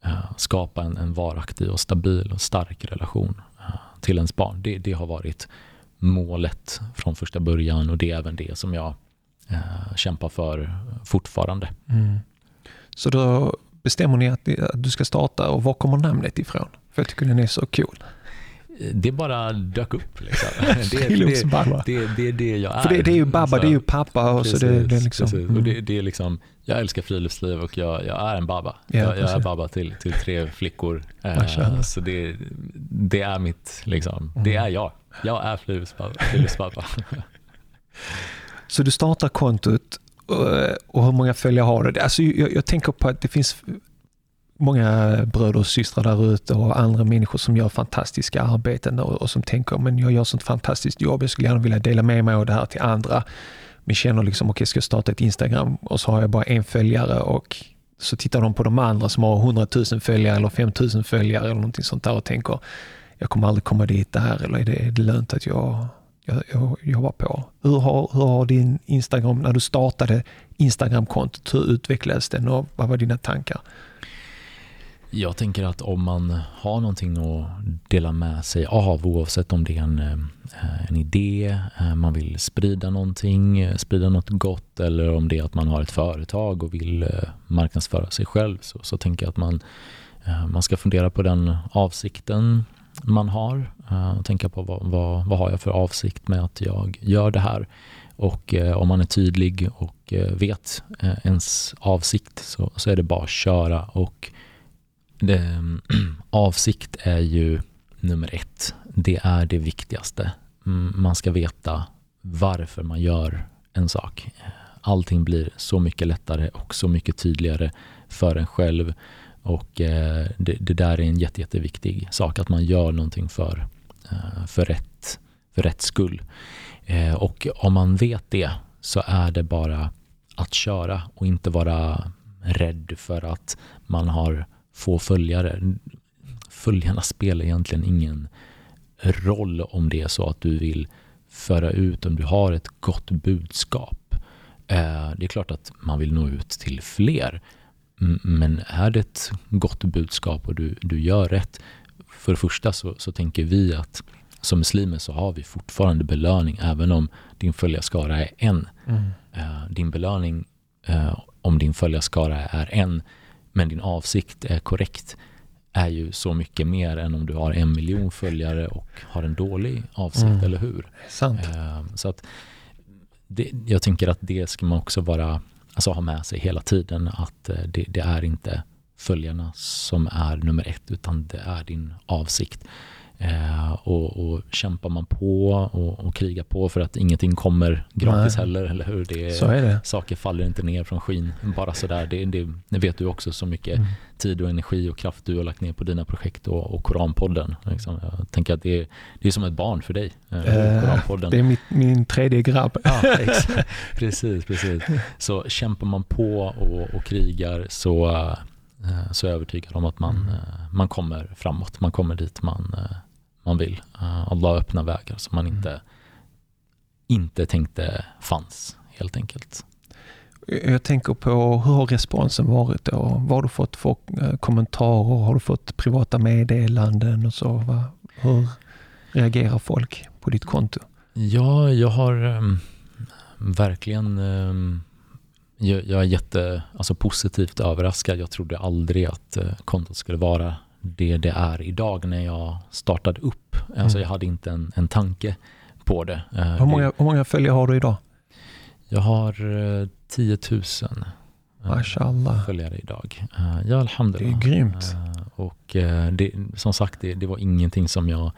eh, skapa en, en varaktig och stabil och stark relation eh, till ens barn. Det, det, har varit målet från första början och det är även det som jag kämpar för fortfarande. Mm. Så då bestämmer ni att du ska starta och var kommer namnet ifrån? För jag tycker den är så cool. Det bara dök upp. Liksom. Det, det, det, det, är det jag är. För det, är ju babba, det är ju pappa. Och precis, så det, det är liksom, mm. och det, det, är liksom, jag älskar friluftsliv och jag, jag är en babba. Ja, jag, jag, är babba till, till tre flickor. Eh, så det, det är mitt, liksom, mm. det är jag. Jag är friluftsbabba. så du startar kontot och hur många följare har du? Alltså, jag, jag tänker på att det finns många bröder och systrar där ute och andra människor som gör fantastiska arbeten och, och, som tänker men jag gör sånt fantastiskt jobb, jag skulle gärna vilja dela med mig av det här till andra. Men känner liksom, okej okay, ska jag starta ett Instagram och så har jag bara en följare och så tittar de på de andra som har 100 000 följare eller 5 000 följare eller någonting sånt där och tänker jag kommer aldrig komma dit där eller är det, är det lönt att jag, jag, jag jobbar på? Hur har, hur har din Instagram, när du startade Instagramkontot, hur utvecklades den och vad var dina tankar? Jag tänker att om man har någonting att dela med sig av, oavsett om det är en, eh, en idé, eh, man vill sprida någonting, eh, sprida något gott eller om det är att man har ett företag och vill marknadsföra sig själv, så, så tänker jag att man, man ska fundera på den avsikten man har. Tänka på vad, vad, vad har jag för avsikt med att jag gör det här? Och om man är tydlig och vet ens avsikt så, så är det bara att köra och det, avsikt är ju nummer ett. Det är det viktigaste. Mm, man ska veta varför man gör en sak. Allting blir så mycket lättare och så mycket tydligare för en själv. Och eh, det, det, där är en jätte, jätteviktig sak, att man gör någonting för, eh, för, rätt, för rätt skull. Eh, och om man vet det så är det bara att köra och inte vara rädd för att man har få följare. Följarna spelar egentligen ingen roll om det är så att du vill föra ut, om du har ett gott budskap. Eh, det är klart att man vill nå ut till fler. Men är det ett gott budskap och du, du gör rätt, för det första så, så tänker vi att som muslimer så har vi fortfarande belöning även om din följarskara är en. Mm. Eh, din belöning eh, om din följarskara är en men din avsikt är korrekt är ju så mycket mer än om du har en miljon följare och har en dålig avsikt, mm. eller hur? Sant. Ehm, så att det, jag tänker att det ska man också vara, alltså ha med sig hela tiden, att eh, det, det är inte följarna som är nummer ett, utan det är din avsikt. Eh, och, och kämpar man på och, och krigar på för att ingenting kommer gratis Nej. heller, eller hur? Det, så är det. Saker faller inte ner från skyn bara sådär. Det, det, det vet du också så mycket mm. tid och energi och kraft du har lagt ner på dina projekt och, och Koranpodden. Liksom. Jag tänker att det, det är som ett barn för dig, eh, eh Koranpodden. Det är mitt, min tredje grabb. Ja, precis, precis. Så kämpar man på och, och krigar så eh, så är jag övertygad om att man, mm. Eh, man kommer framåt, man kommer dit man, man vill. Uh, Allah öppnar vägar som man inte, mm. inte tänkte fanns helt enkelt. Jag tänker på hur har responsen varit då? Vad har du fått för eh, kommentarer? Har du fått privata meddelanden och så? Hur reagerar folk på ditt konto? Ja, jag har um, verkligen um, jag, jag, är jätte, alltså positivt överraskad. Jag trodde aldrig att uh, kontot skulle vara det det är idag när jag startade upp. Alltså, mm. Jag hade inte en, en tanke på det. Eh, hur många, hur många följare har du idag? Jag har 10 000 Mashallah. följare idag. Eh, ja, alhamdulillah. Det är grymt. Och det, som sagt, det, det var ingenting som jag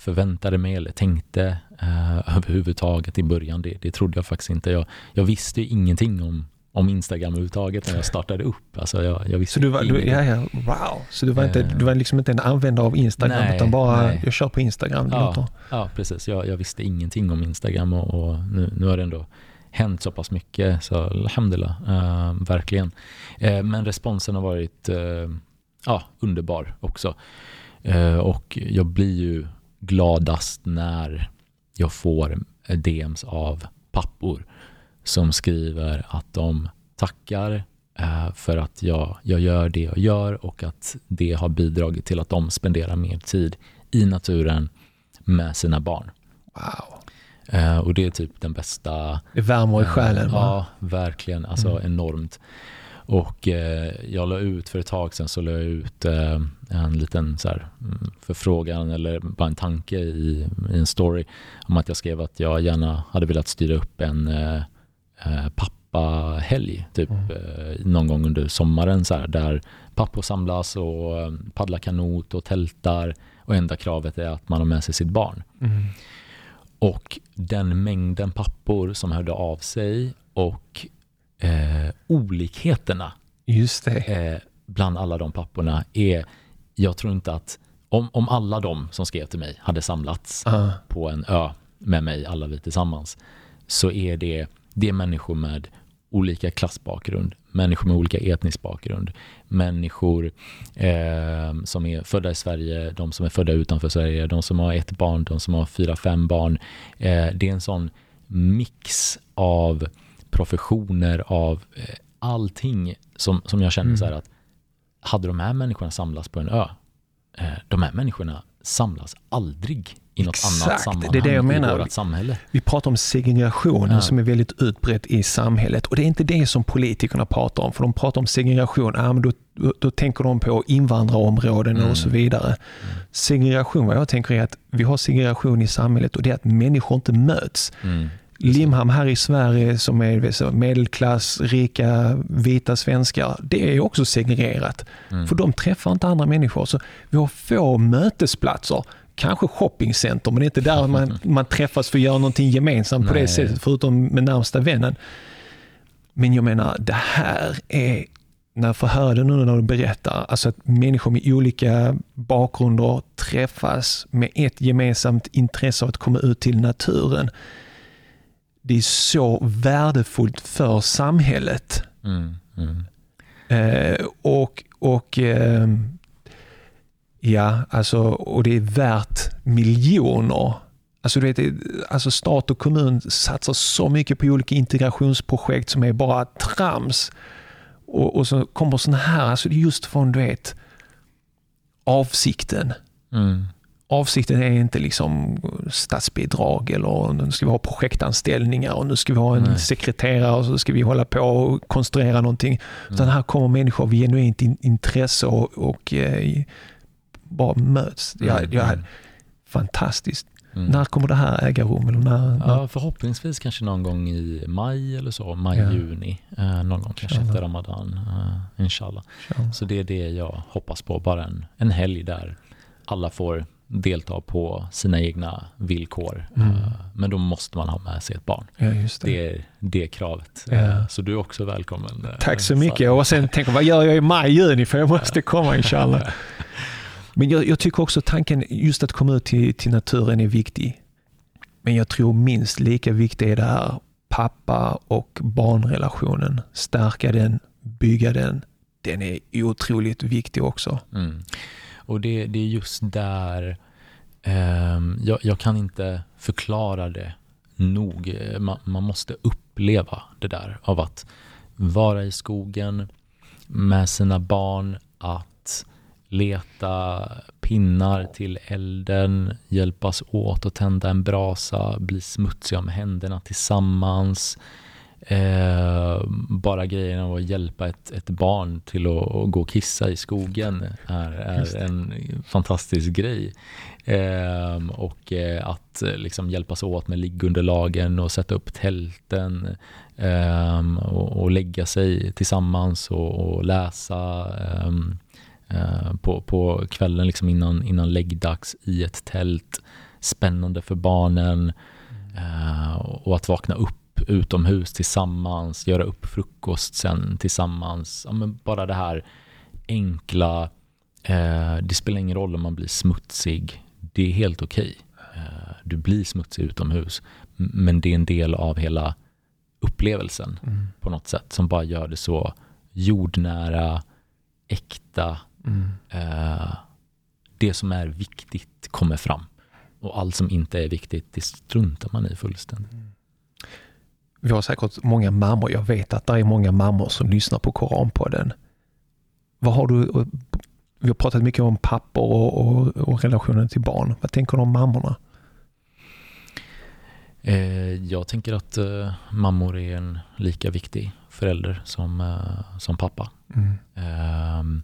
förväntade mig eller tänkte uh, överhuvudtaget i början. Det, det trodde jag faktiskt inte. Jag, jag visste ingenting om om Instagram överhuvudtaget när jag startade upp. Alltså jag, jag visste så du var, du, ja, ja, wow. Så du var, inte, du var liksom inte en användare av Instagram nej, utan bara nej. jag kör på Instagram? Ja, ja precis. Jag, jag, visste ingenting om Instagram och, och nu, nu har det ändå hänt så pass mycket så alhamdulillah, uh, verkligen. Uh, men responsen har varit uh, ja, underbar också. och jag blir ju gladast när jag får DMs av pappor som skriver att de tackar eh, för att jag, jag gör det jag gör och att det har bidragit till att de spenderar mer tid i naturen med sina barn. Wow. Eh, och det är typ den bästa... Det värmer i själen. Eh, ja, verkligen. Alltså mm. enormt. Och eh, jag la ut för ett tag sedan så la jag ut eh, en liten så här, mm, förfrågan eller bara en tanke i, i, en story om att jag skrev att jag gärna hade velat styra upp en eh, eh pappahelg typ mm. Eh, någon gång under sommaren så här, där pappor samlas och eh, paddlar kanot och tältar och enda kravet är att man har med sig sitt barn. Mm. Och den mängden pappor som hörde av sig och eh, olikheterna Just. Eh, bland alla de papporna är, jag tror inte att om, om alla de som skrev till mig hade samlats uh. på en ö med mig, alla vi tillsammans, så är det, det är människor med olika klassbakgrund, människor med olika etnisk bakgrund, människor eh, som är födda i Sverige, de som är födda utanför Sverige, de som har ett barn, de som har fyra, fem barn. Eh, det är en sån mix av professioner, av eh, allting som, som jag känner mm. så här att hade de här människorna samlats på en ö, eh, de här människorna samlas aldrig i något Exakt, annat sammanhang det är det jag menar. i vårt samhälle. Vi pratar om segregationen ja. som är väldigt utbrett i samhället och det är inte det som politikerna pratar om. För de pratar om segregation, ja, men då, då, tänker de på invandrarområden mm. och så vidare. Mm. Segregation, vad jag tänker är att vi har segregation i samhället och det är att människor inte möts. Mm. Limhamn här i Sverige som är medelklass, rika, vita svenskar, det är också segregerat. Mm. För de träffar inte andra människor. Så vi har få mötesplatser. Kanske shoppingcenter, men det är inte där man, man träffas för att göra någonting gemensamt på Nej. det sättet, förutom med närmsta vännen. Men jag menar, det här är, när jag får höra det nu när du berättar, alltså att människor med olika bakgrunder träffas med ett gemensamt intresse av att komma ut till naturen det är så värdefullt för samhället. Mm, mm. Eh, och och eh, ja, alltså, och det är värt miljoner. Alltså, du vet, alltså stat och kommun satsar så mycket på olika integrationsprojekt som är bara trams. Och, och så kommer sådana här, alltså just från du vet, avsikten. Mm avsikten är inte liksom statsbidrag eller nu ska vi ha projektanställningar och nu ska vi ha en Nej. sekreterare och så ska vi hålla på och konstruera någonting. Mm. Utan här kommer människor av genuint intresse och, och eh, bara möts. Mm. Jag, jag, mm. fantastiskt. Mm. När kommer det här äga rum? Eller när, ja, förhoppningsvis kanske någon gång i maj eller så, maj, ja. juni. Eh, någon gång kanske efter Ramadan, eh, inshallah. inshallah. Så det är det jag hoppas på, bara en, en helg där alla får delta på sina egna villkor. Mm. Eh, men då måste man ha med sig ett barn. Ja, det. det. är det kravet. Ja. Eh, så du är också välkommen. Eh, Tack så mycket. Och sen tänker vad gör jag i maj, juni? För jag måste komma inshallah. Men jag, jag, tycker också tanken just att komma ut till, till naturen är viktig. Men jag tror minst lika viktigt är det här pappa och barnrelationen. Stärka den, bygga den. Den är otroligt viktig också. Mm. Och det, det är just där eh, jag, jag, kan inte förklara det nog. Man, man, måste uppleva det där av att vara i skogen med sina barn, att leta pinnar till elden, hjälpas åt att tända en brasa, bli smutsiga med händerna tillsammans, Eh, bara grejen av att hjälpa ett, ett barn till att, att, gå och kissa i skogen är, är en fantastisk grej. Eh, och eh, att liksom hjälpas åt med liggunderlagen och sätta upp tälten ehm, och, och, lägga sig tillsammans och, och läsa ehm, eh, på, på kvällen liksom innan, innan läggdags i ett tält. Spännande för barnen. Uh, och att vakna upp utomhus tillsammans, göra upp frukost sen tillsammans. Ja, men bara det här enkla, eh, det spelar ingen roll om man blir smutsig, det är helt okej. Okay. Eh, du blir smutsig utomhus, men det är en del av hela upplevelsen mm. på något sätt som bara gör det så jordnära, äkta. Mm. Eh, det som är viktigt kommer fram och allt som inte är viktigt, det struntar man i fullständigt. Mm vi har säkert många mammor, jag vet att det är många mammor som lyssnar på Koranpodden. Vad har du, vi har pratat mycket om pappor och, och, och relationen till barn. Vad tänker du om mammorna? Eh, jag tänker att eh, mammor är en lika viktig förälder som, eh, som pappa. Mm.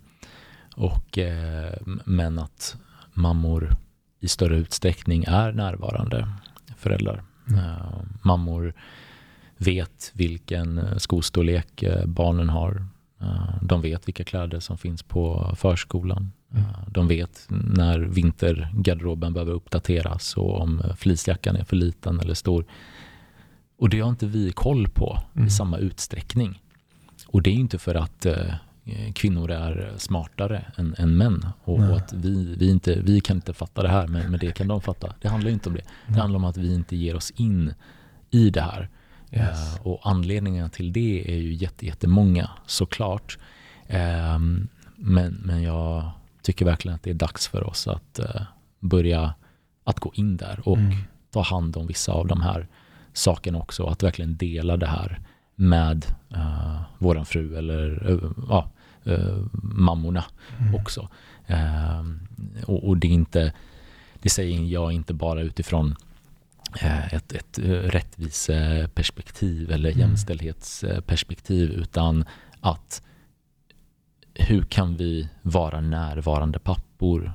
Och, men att mammor i större utsträckning är närvarande föräldrar. Mm. mammor vet vilken skostorlek barnen har. De vet vilka kläder som finns på förskolan. Mm. De vet när vintergarderoben behöver uppdateras och om fleecejackan är för liten eller stor. Och det har inte vi koll på mm. i samma utsträckning. Och det är inte för att eh, kvinnor är smartare än, än män och, och, att vi, vi, inte, vi kan inte fatta det här men, men det kan de fatta. Det handlar inte om det. Det handlar om att vi inte ger oss in i det här. Yes. Uh, och anledningarna till det är ju jättemånga såklart. Uh, men, men jag tycker verkligen att det är dags för oss att uh, börja att gå in där och mm. ta hand om vissa av de här sakerna också. Att verkligen dela det här med uh, våran fru eller uh, ja, uh, mammorna mm. också. Uh, och, och, det är inte, det säger jag inte bara utifrån ett, ett rättviseperspektiv eller mm. jämställdhetsperspektiv utan att hur kan vi vara närvarande pappor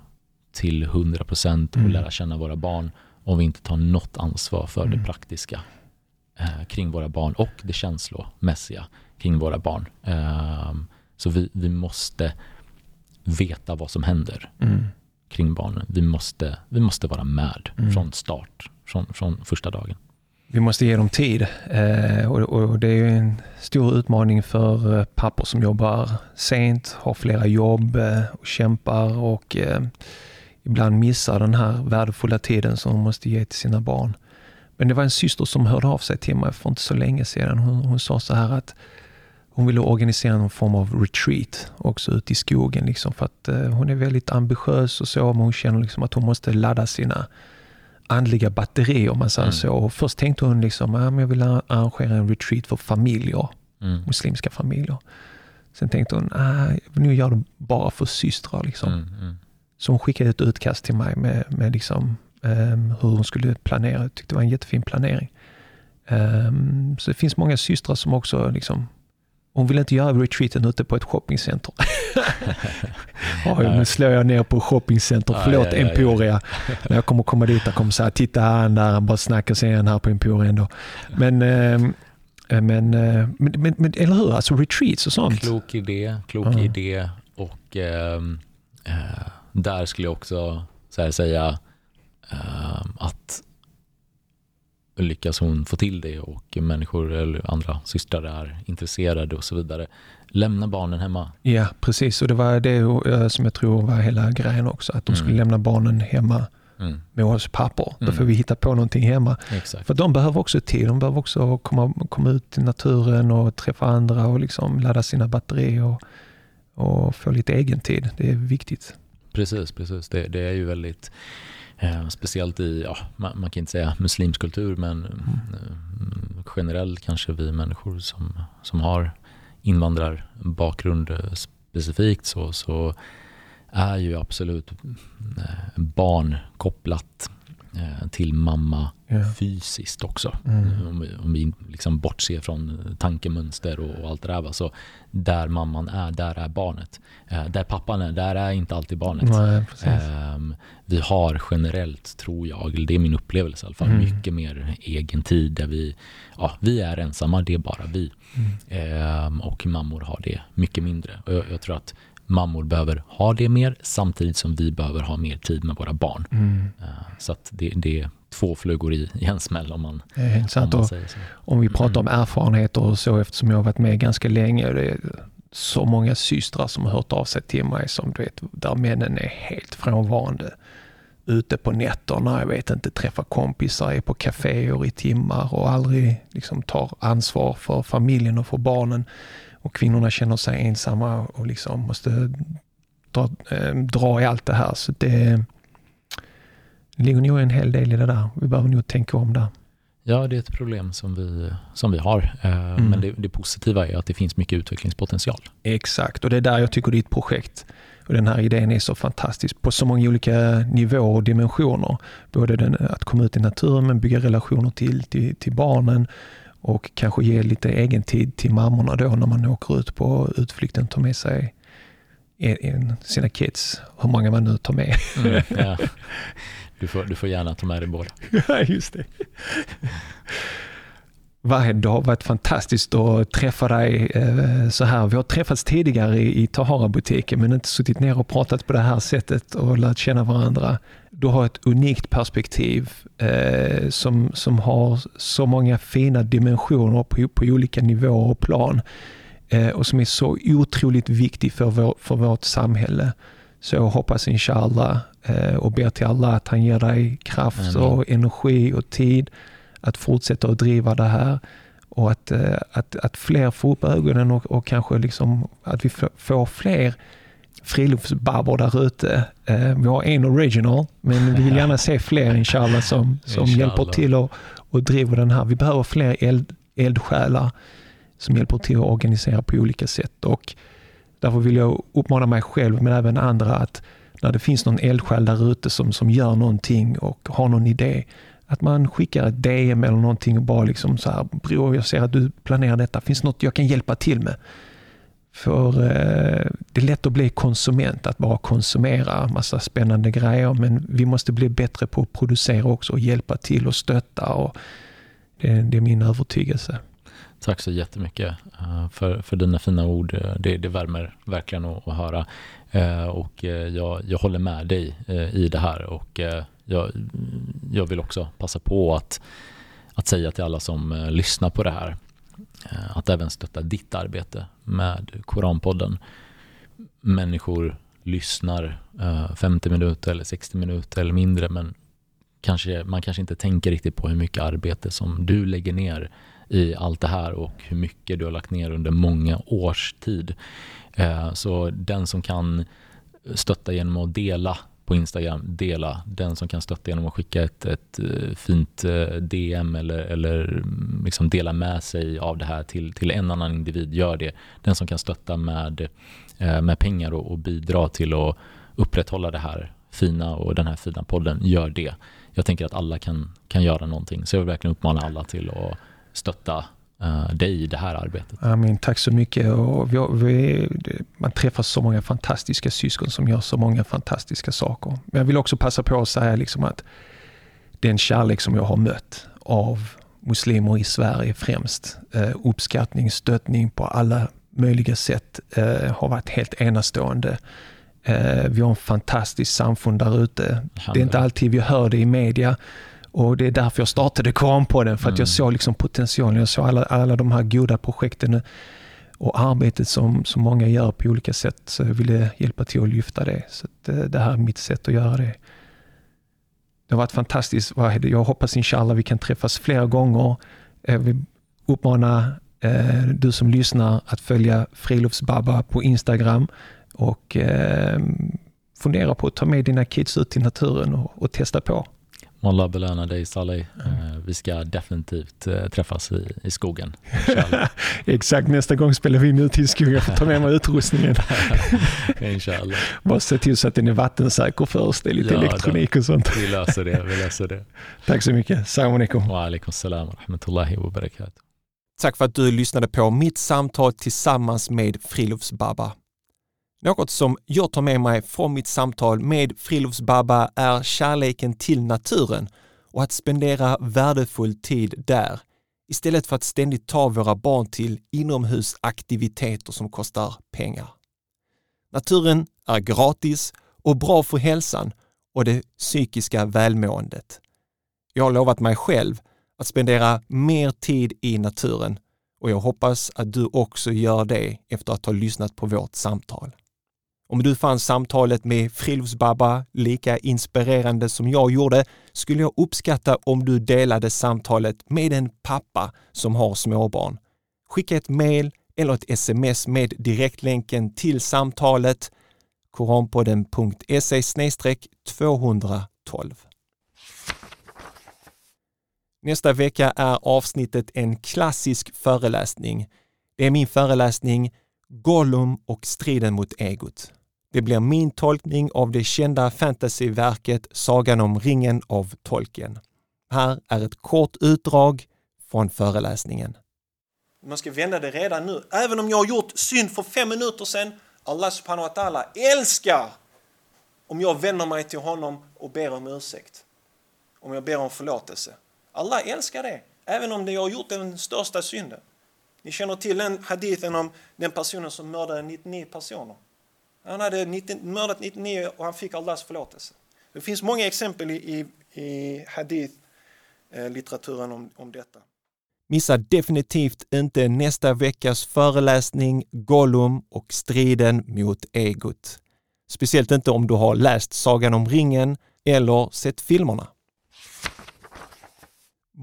till 100 procent och mm. lära känna våra barn om vi inte tar något ansvar för mm. det praktiska eh, kring våra barn och det känslomässiga kring våra barn. Eh, så vi, vi måste veta vad som händer mm. kring barnen. Vi måste, vi måste vara med mm. från start, från, från första dagen. Vi måste ge dem tid eh, och, och, det är en stor utmaning för eh, pappor som jobbar sent, har flera jobb eh, och kämpar och eh, ibland missar den här värdefulla tiden som de måste ge till sina barn. Men det var en syster som hörde av sig till mig för inte så länge sedan. Hon, hon sa så här att hon ville organisera någon form av retreat också ute i skogen. Liksom, för att eh, hon är väldigt ambitiös och så, men hon känner liksom att hon måste ladda sina andliga batterier om man säger mm. så. Och först tänkte hon liksom, att jag vill arrangera en retreat för familjer, mm. muslimska familjer. Sen tänkte hon, ah, nu gör det bara för systrar. Liksom. Mm, mm. Så hon skickade ett utkast till mig med, med liksom, um, hur hon skulle planera. Jag tyckte det var en jättefin planering. Um, så det finns många systrar som också liksom, hon vill inte göra retreaten ute på ett shoppingcenter. Oj, nu slår jag ner på shoppingcenter. Förlåt ja, ja, ja, Emporia. När jag kommer komma dit och kommer säga, titta han där, han bara snackar sig igen här på Emporia ändå. Men, ehm, eh, men, men, men, men, eller hur, alltså retreats och sånt. Klok idé, klok idé och eh, där skulle jag också säga eh, att lyckas hon få till det och människor eller andra systrar är intresserade och så vidare. Lämna barnen hemma. Ja, precis. Och det var det eh, som jag tror var hela grejen också. Att de skulle mm. lämna barnen hemma mm. med oss pappor. Då mm. får vi hitta på någonting hemma. Exakt. För de behöver också tid. De behöver också komma, komma ut i naturen och träffa andra och liksom ladda sina batterier och, och få lite egen tid. Det är viktigt. Precis, precis. Det, det är ju väldigt Eh, speciellt i, ja, man, man, kan inte säga muslimsk kultur, men eh, generellt kanske vi människor som, som har invandrarbakgrund eh, specifikt så, så är ju absolut eh, barn kopplat till mamma yeah. fysiskt också. Mm. Om, vi, om vi liksom bortser från tankemönster och, och allt det där. Va? Så där mamman är, där är barnet. Eh, där pappan är, där är inte alltid barnet. Nej, eh, vi har generellt, tror jag, det är min upplevelse i alla fall, mm. mycket mer egen tid där vi, ja, vi är ensamma, det är bara vi. Mm. Eh, och mammor har det mycket mindre. Jag, jag tror att mammor behöver ha det mer samtidigt som vi behöver ha mer tid med våra barn. Mm. Eh, så att det, det, är två flugor i, en smäll om man, om man säger så. Om vi pratar mm. om erfarenheter och så eftersom jag har varit med ganska länge. Det är så många systrar som har hört av sig till mig som du vet, där männen är helt frånvarande. Ute på nätterna, jag vet inte, träffar kompisar, är på kaféer i timmar och aldrig liksom tar ansvar för familjen och för barnen och kvinnorna känner sig ensamma och liksom måste dra, äh, dra i allt det här. Så det, det ligger nog en hel del i det där. Vi behöver nog tänka om där. Ja, det är ett problem som vi, som vi har. Eh, mm. Men det, det, positiva är att det finns mycket utvecklingspotential. Exakt, och det är där jag tycker ditt projekt, Och den här idén är så fantastisk på så många olika nivåer och dimensioner. Både den, att komma ut i naturen men bygga relationer till, till, till barnen och kanske ge lite egen tid till mammorna då när man åker ut på utflykten, tar med sig en, sina kids, hur många man nu tar med. Mm, ja. du, får, du får gärna ta med dig båda. Ja, just det. Varje dag har varit fantastiskt att träffa dig eh, så här. Vi har träffats tidigare i, i Tahara-butiken men inte suttit ner och pratat på det här sättet och lärt känna varandra. Du har ett unikt perspektiv eh, som, som har så många fina dimensioner på, på olika nivåer och plan eh, och som är så otroligt viktig för, vår, för vårt samhälle. Så jag hoppas inshallah eh, och ber till Allah att han ger dig kraft Amen. och energi och tid att fortsätta att driva det här och att, eh, att, att fler får upp ögonen och, och kanske liksom att vi får fler friluftsbabbor där ute. Eh, vi har en original, men vi vill gärna se fler inshallah som, som inshallah. hjälper till och, och driver den här. Vi behöver fler eld, eldsjälar som hjälper till att organisera på olika sätt. Och därför vill jag uppmana mig själv, men även andra, att när det finns någon eldsjäl där ute som, som gör någonting och har någon idé, att man skickar ett DM eller någonting och bara liksom så här, bror jag ser att du planerar detta, finns något jag kan hjälpa till med? För eh, det är lätt att bli konsument, att bara konsumera massa spännande grejer, men vi måste bli bättre på att producera också och hjälpa till och stötta. Och det, det är min övertygelse. Tack så jättemycket eh, för, för dina fina ord. Det, det värmer verkligen att, att höra. Eh, och jag, jag håller med dig i det här och jag, jag vill också passa på att, att säga till alla som lyssnar på det här Eh, att även stötta ditt arbete med Koranpodden. Människor lyssnar eh, 50 minuter eller 60 minuter eller mindre men kanske, man kanske inte tänker riktigt på hur mycket arbete som du lägger ner i allt det här och hur mycket du har lagt ner under många års tid. Eh, så den som kan stötta genom att dela på Instagram dela. Den som kan stötta genom att skicka ett, ett eh, fint eh, DM eller, eller mm, liksom dela med sig av det här till, till en annan individ, gör det. Den som kan stötta med, eh, med pengar och, och bidra till att upprätthålla det här fina och den här fina podden, gör det. Jag tänker att alla kan, kan göra någonting. Så jag vill verkligen uppmana alla till att stötta dig i det här arbetet. Amin, tack så mycket. Och vi, vi, man träffar så många fantastiska syskon som gör så många fantastiska saker. Men jag vill också passa på att säga liksom att den kärlek som jag har mött av muslimer i Sverige främst, uh, uppskattning, stöttning på alla möjliga sätt uh, har varit helt enastående. vi har en fantastisk samfund där ute. Det är inte alltid vi hör det i media. Och Det är därför jag startade Koranpodden, för att mm. jag såg liksom potentialen. Jag såg alla, alla de här goda projekten och arbetet som, som många gör på olika sätt. Så jag ville hjälpa till att lyfta det. Så det, eh, det här är mitt sätt att göra det. Det har varit fantastiskt. Jag hoppas inshallah vi kan träffas flera gånger. Jag vill uppmana eh, du som lyssnar att följa Friluftsbabba på Instagram och eh, fundera på att ta med dina kids ut i naturen och, och testa på. Många belöna dig Saleh. Mm. Vi ska definitivt eh, träffas i, i skogen. Exakt, nästa gång spelar vi in ute i skogen. Jag får ta med mig utrustningen. Inshallah. Bara se till så att den är vattensäker först. Det är lite ja, elektronik och sånt. Vi löser det. Vi löser det. Tack så mycket. Salam alaikum. Wa alaikum salam wa rahmatullahi wa barakatuh. Tack för att du lyssnade på mitt samtal tillsammans med Friluftsbabba. Något som jag tar med mig från mitt samtal med Friluftsbabba är kärleken till naturen och att spendera värdefull tid där istället för att ständigt ta våra barn till inomhusaktiviteter som kostar pengar. Naturen är gratis och bra för hälsan och det psykiska välmåendet. Jag har lovat mig själv att spendera mer tid i naturen och jag hoppas att du också gör det efter att ha lyssnat på vårt samtal. Om du fann samtalet med Friluftsbabba lika inspirerande som jag gjorde skulle jag uppskatta om du delade samtalet med en pappa som har småbarn. Skicka ett mail eller ett sms med direktlänken till samtalet koranpodden.se 212. Nästa vecka är avsnittet en klassisk föreläsning. Det är min föreläsning Gollum och striden mot egot. Det blir min tolkning av det kända fantasyverket Sagan om ringen av Tolkien. Här är ett kort utdrag från föreläsningen. Man ska vända det redan nu. Även om jag har gjort synd för fem minuter sedan, Allah subhanahu wa ta'ala älskar om jag vänder mig till honom och ber om ursäkt. Om jag ber om förlåtelse. Allah älskar det, även om jag har gjort den största synden. Ni känner till den hadithen om den personen som mördade 99 personer. Han hade 90, mördat 99 och han fick Allahs förlåtelse. Det finns många exempel i, i, i hadith-litteraturen eh, om, om detta. Missa definitivt inte nästa veckas föreläsning Gollum och striden mot egot. Speciellt inte om du har läst Sagan om ringen eller sett filmerna.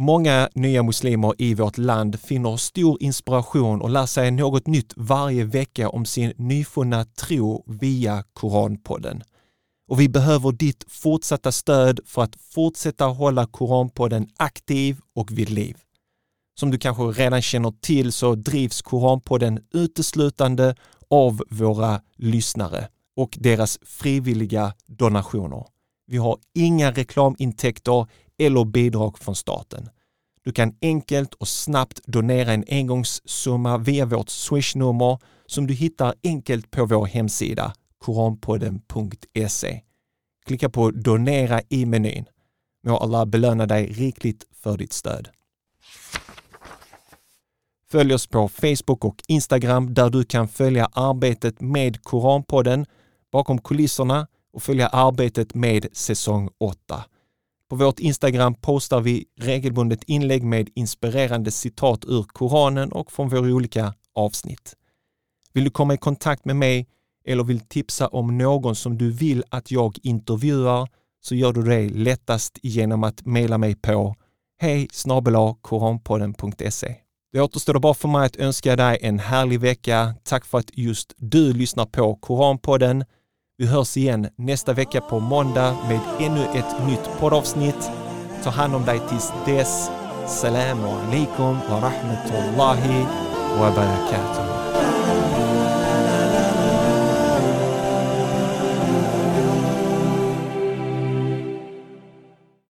Många nya muslimer i vårt land finner stor inspiration och lär sig något nytt varje vecka om sin nyfunna tro via Koranpodden. Och vi behöver ditt fortsatta stöd för att fortsätta hålla Koranpodden aktiv och vid liv. Som du kanske redan känner till så drivs Koranpodden uteslutande av våra lyssnare och deras frivilliga donationer. Vi har inga reklamintäkter eller bidrag från staten. Du kan enkelt och snabbt donera en engångssumma via vårt swishnummer som du hittar enkelt på vår hemsida koranpodden.se. Klicka på donera i menyn. Må Allah belöna dig rikligt för ditt stöd. Följ oss på Facebook och Instagram där du kan följa arbetet med Koranpodden bakom kulisserna och följa arbetet med säsong 8. På vårt Instagram postar vi regelbundet inlägg med inspirerande citat ur Koranen och från våra olika avsnitt. Vill du komma i kontakt med mig eller vill tipsa om någon som du vill att jag intervjuar så gör du det lättast genom att mejla mig på hej koranpodden.se. Det återstår bara för mig att önska dig en härlig vecka. Tack för att just du lyssnar på Koranpodden. Vi hörs igen nästa vecka på måndag med ännu ett nytt poddavsnitt. Ta hand om dig tills dess. Salam alaikum wa rahmatullahi wa barakatuh.